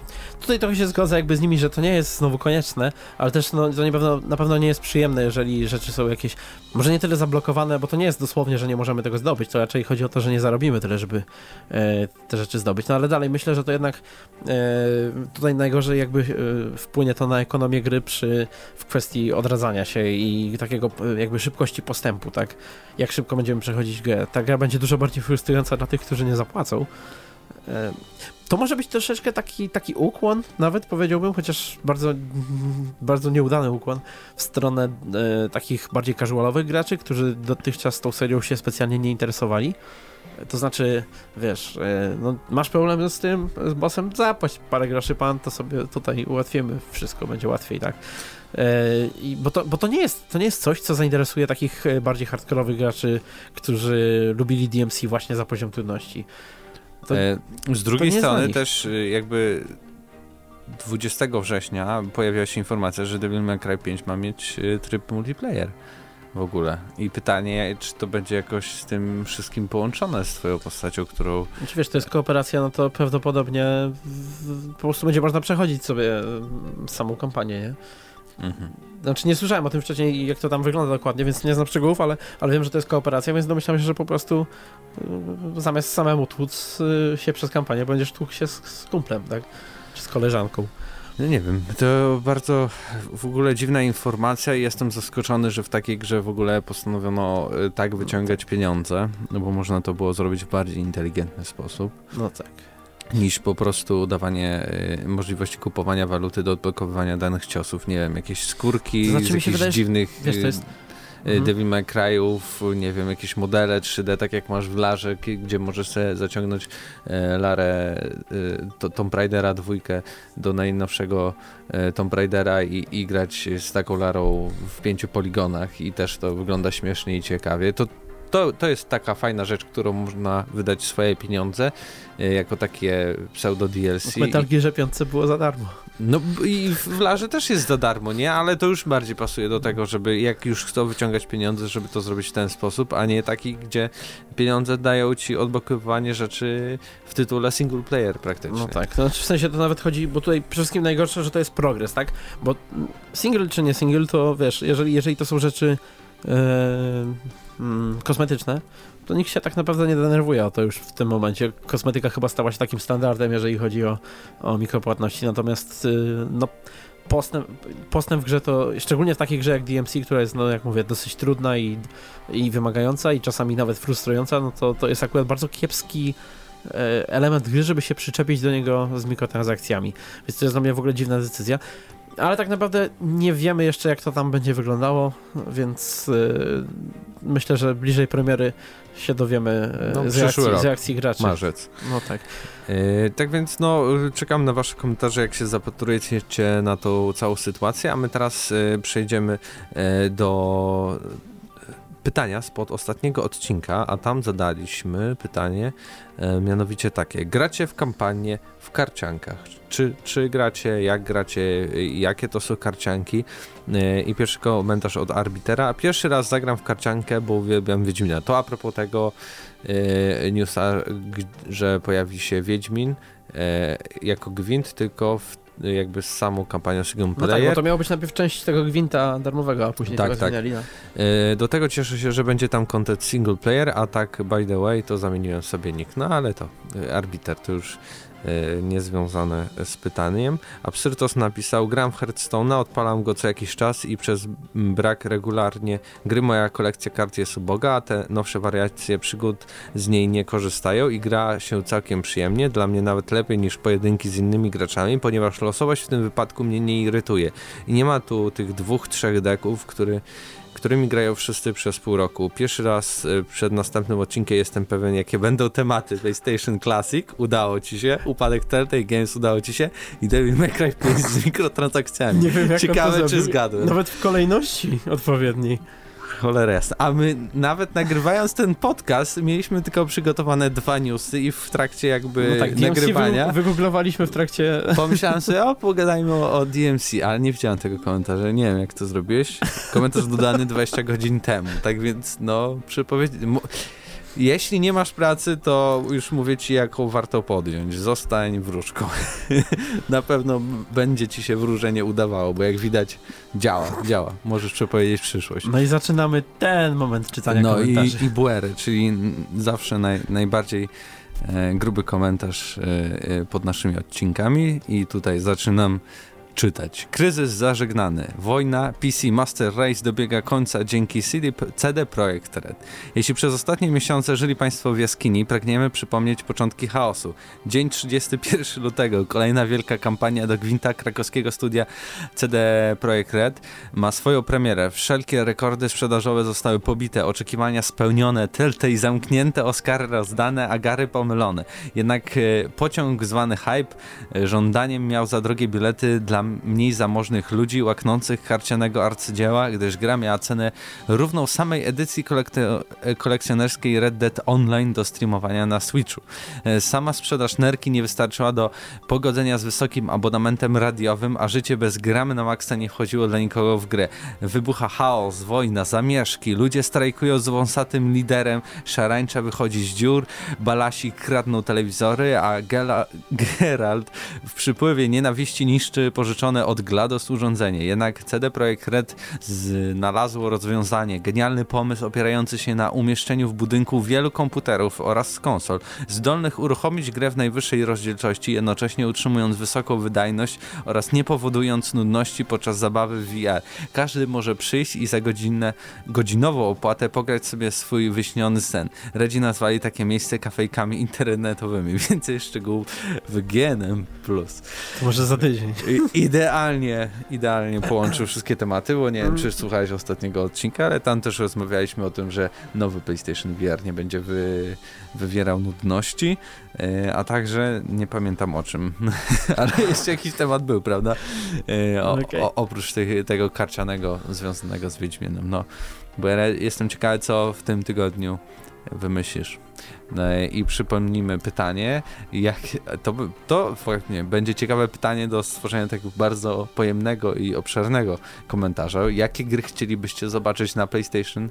tutaj trochę się zgodzę jakby z nimi, że to nie jest znowu konieczne, ale też no, to na pewno nie jest przyjemne, jeżeli rzeczy są jakieś, może nie tyle zablokowane, bo to nie jest dosłownie, że nie możemy tego zdobyć, to raczej chodzi o to, że nie zarobimy tyle, żeby e, te rzeczy zdobyć. No ale dalej myślę, że to jednak e, tutaj najgorzej najgorzej jakby y, wpłynie to na ekonomię gry przy, w kwestii odradzania się i takiego y, jakby szybkości postępu, tak? Jak szybko będziemy przechodzić grę. Ta gra będzie dużo bardziej frustrująca dla tych, którzy nie zapłacą. E, to może być troszeczkę taki, taki ukłon, nawet powiedziałbym, chociaż bardzo, bardzo nieudany ukłon w stronę e, takich bardziej casualowych graczy, którzy dotychczas tą serią się specjalnie nie interesowali. To znaczy, wiesz, e, no, masz problem z tym, z bossem, zapłać parę groszy pan, to sobie tutaj ułatwimy, wszystko będzie łatwiej, tak? E, I, bo, to, bo to, nie jest, to nie jest coś, co zainteresuje takich e, bardziej hardkorowych graczy, którzy lubili DMC właśnie za poziom trudności. To, e, z drugiej strony też y, jakby 20 września pojawiła się informacja, że Devil May Cry 5 ma mieć y, tryb multiplayer w ogóle. I pytanie, czy to będzie jakoś z tym wszystkim połączone z twoją postacią, którą... Znaczy wiesz, to jest kooperacja, no to prawdopodobnie po prostu będzie można przechodzić sobie samą kampanię, nie? Mhm. Znaczy nie słyszałem o tym wcześniej, jak to tam wygląda dokładnie, więc nie znam szczegółów, ale, ale wiem, że to jest kooperacja, więc domyślam się, że po prostu y, zamiast samemu tłuc y, się przez kampanię, będziesz tłukł się z, z kumplem, tak? Czy z koleżanką. No nie wiem, to bardzo w ogóle dziwna informacja i jestem zaskoczony, że w takiej grze w ogóle postanowiono y, tak wyciągać pieniądze, no bo można to było zrobić w bardziej inteligentny sposób. No tak niż po prostu dawanie y, możliwości kupowania waluty do odblokowywania danych ciosów, nie wiem, jakieś skórki to znaczy, z jakichś wydaje, dziwnych wiesz, to jest... Y, mhm. Devil May Cry'ów, nie wiem, jakieś modele 3D, tak jak masz w Larze, gdzie możesz sobie zaciągnąć e, Larę e, to, Tomb Raidera dwójkę do najnowszego e, Tomb Raidera i, i grać z taką Larą w pięciu poligonach i też to wygląda śmiesznie i ciekawie. To to, to jest taka fajna rzecz, którą można wydać swoje pieniądze e, jako takie pseudo DLC. W Metal Gearze 5 było za darmo. No i w Larze też jest za darmo, nie? Ale to już bardziej pasuje do tego, żeby jak już chcą wyciągać pieniądze, żeby to zrobić w ten sposób, a nie taki, gdzie pieniądze dają ci odblokowywanie rzeczy w tytule single player praktycznie. No tak, no, w sensie to nawet chodzi, bo tutaj przede wszystkim najgorsze, że to jest progres, tak? Bo single czy nie single, to wiesz, jeżeli, jeżeli to są rzeczy yy mm, kosmetyczne, to nikt się tak naprawdę nie denerwuje o to już w tym momencie. Kosmetyka chyba stała się takim standardem, jeżeli chodzi o, o mikropłatności, natomiast yy, no, postęp, postęp w grze to, szczególnie w takiej grze jak DMC, która jest, no jak mówię, dosyć trudna i, i wymagająca i czasami nawet frustrująca, no to, to jest akurat bardzo kiepski e, element gry, żeby się przyczepić do niego z mikrotransakcjami. Więc to jest dla mnie w ogóle dziwna decyzja. Ale tak naprawdę nie wiemy jeszcze, jak to tam będzie wyglądało, więc yy, myślę, że bliżej premiery się dowiemy no, z, reakcji, z reakcji graczy. Marzec. No tak. Yy, tak więc no, czekam na wasze komentarze, jak się zapatrujecie na tą całą sytuację, a my teraz yy, przejdziemy yy, do pytania spod ostatniego odcinka, a tam zadaliśmy pytanie e, mianowicie takie. Gracie w kampanię w karciankach? Czy, czy gracie, jak gracie, jakie to są karcianki? E, I pierwszy komentarz od arbitera. Pierwszy raz zagram w karciankę, bo uwielbiam Wiedźmina. To a propos tego e, newsa, że pojawi się Wiedźmin e, jako gwint, tylko w jakby z samą kampanią single player. No tak, bo to miało być najpierw część tego gwinta darmowego, a później tak, tego tak. zmieniali. No. Do tego cieszę się, że będzie tam content single player, a tak by the way to zamieniłem sobie nick, no ale to e, arbiter to już E, niezwiązane z pytaniem. Absyrtos napisał, gram w Hearthstone'a, odpalam go co jakiś czas i przez brak regularnie gry moja kolekcja kart jest uboga, a te nowsze wariacje przygód z niej nie korzystają i gra się całkiem przyjemnie, dla mnie nawet lepiej niż pojedynki z innymi graczami, ponieważ losowość w tym wypadku mnie nie irytuje. I nie ma tu tych dwóch, trzech deków, który którymi grają wszyscy przez pół roku. Pierwszy raz e, przed następnym odcinkiem jestem pewien, jakie będą tematy PlayStation Classic. Udało ci się. Upadek Telltale Games udało ci się. I Devil May Cry 5 z mikrotransakcjami. Nie wiem, jak Ciekawe, czy zgadłem. Nawet w kolejności odpowiedniej cholera jasna. A my nawet nagrywając ten podcast mieliśmy tylko przygotowane dwa newsy i w trakcie jakby no tak, nagrywania... Wy, wygooglowaliśmy w trakcie... Pomyślałem sobie, o pogadajmy o, o DMC, ale nie widziałem tego komentarza. Nie wiem jak to zrobiłeś. Komentarz dodany 20 godzin temu, tak więc no przypowiedz... Jeśli nie masz pracy, to już mówię ci, jaką warto podjąć. Zostań wróżką. Na pewno będzie ci się wróżenie udawało, bo jak widać, działa, działa. Możesz przepowiedzieć przyszłość. No i zaczynamy ten moment czytania no komentarzy. No i, i buery, czyli zawsze naj, najbardziej e, gruby komentarz e, e, pod naszymi odcinkami i tutaj zaczynam czytać. Kryzys zażegnany. Wojna PC Master Race dobiega końca dzięki CD, Projekt Red. Jeśli przez ostatnie miesiące żyli Państwo w jaskini, pragniemy przypomnieć początki chaosu. Dzień 31 lutego, kolejna wielka kampania do gwinta krakowskiego studia CD Projekt Red ma swoją premierę. Wszelkie rekordy sprzedażowe zostały pobite, oczekiwania spełnione, Telltale zamknięte, Oscary rozdane, a gary pomylone. Jednak e, pociąg zwany hype e, żądaniem miał za drogie bilety dla mniej zamożnych ludzi łaknących karcianego arcydzieła, gdyż gra miała cenę równą samej edycji kolekcjonerskiej Red Dead Online do streamowania na Switchu. E, sama sprzedaż nerki nie wystarczyła do pogodzenia z wysokim abonamentem radiowym, a życie bez gramy na maksa nie wchodziło dla nikogo w grę. Wybucha chaos, wojna, zamieszki, ludzie strajkują z wąsatym liderem, szarańcza wychodzi z dziur, balasi kradną telewizory, a Gela Geralt w przypływie nienawiści niszczy pożyteczne pożyczone od GLaDOS urządzenie. Jednak CD Projekt Red znalazło rozwiązanie. Genialny pomysł opierający się na umieszczeniu w budynku wielu komputerów oraz konsol, zdolnych uruchomić grę w najwyższej rozdzielczości, jednocześnie utrzymując wysoką wydajność oraz nie powodując nudności podczas zabawy w VR. Każdy może przyjść i za godzinę, godzinową opłatę pograć sobie swój wyśniony sen. Redzi nazwali takie miejsce kafejkami internetowymi. Więcej szczegółów w GNM+. To może za tydzień. I, idealnie, idealnie połączył wszystkie tematy, bo nie wiem, czy słuchałeś ostatniego odcinka, ale tam też rozmawialiśmy o tym, że nowy PlayStation VR nie będzie wy, wywierał nudności, e, a także nie pamiętam o czym, ale jeszcze jakiś temat był, prawda? E, o, okay. o, oprócz tych, tego karcianego związanego z Wiedźminem, no. Bo ja jestem ciekawy, co w tym tygodniu wymyślisz. No I przypomnijmy pytanie, jak to, to właśnie będzie ciekawe pytanie do stworzenia takiego bardzo pojemnego i obszernego komentarza. Jakie gry chcielibyście zobaczyć na PlayStation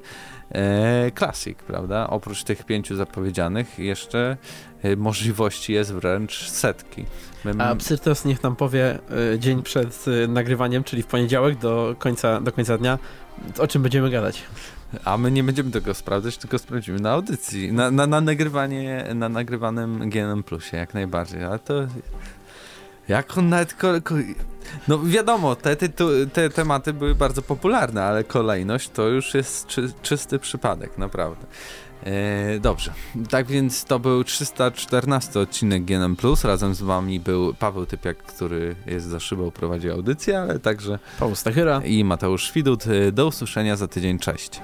e, Classic, prawda? Oprócz tych pięciu zapowiedzianych jeszcze e, możliwości jest wręcz setki. My... A Psyrtos niech nam powie e, dzień przed nagrywaniem, czyli w poniedziałek do końca, do końca dnia, o czym będziemy gadać. A my nie będziemy tego sprawdzać, tylko sprawdzimy na audycji, na, na, na nagrywanie, na nagrywanym GNM Plusie, jak najbardziej, ale to... Jak on nawet... Ko, ko, no wiadomo, te, te, te tematy były bardzo popularne, ale kolejność to już jest czy, czysty przypadek, naprawdę. E, dobrze, tak więc to był 314 odcinek GNM+. Razem z wami był Paweł Typiak, który jest za szybą, prowadzi audycję, ale także Paweł Stachyra i Mateusz Widut. E, do usłyszenia za tydzień, cześć.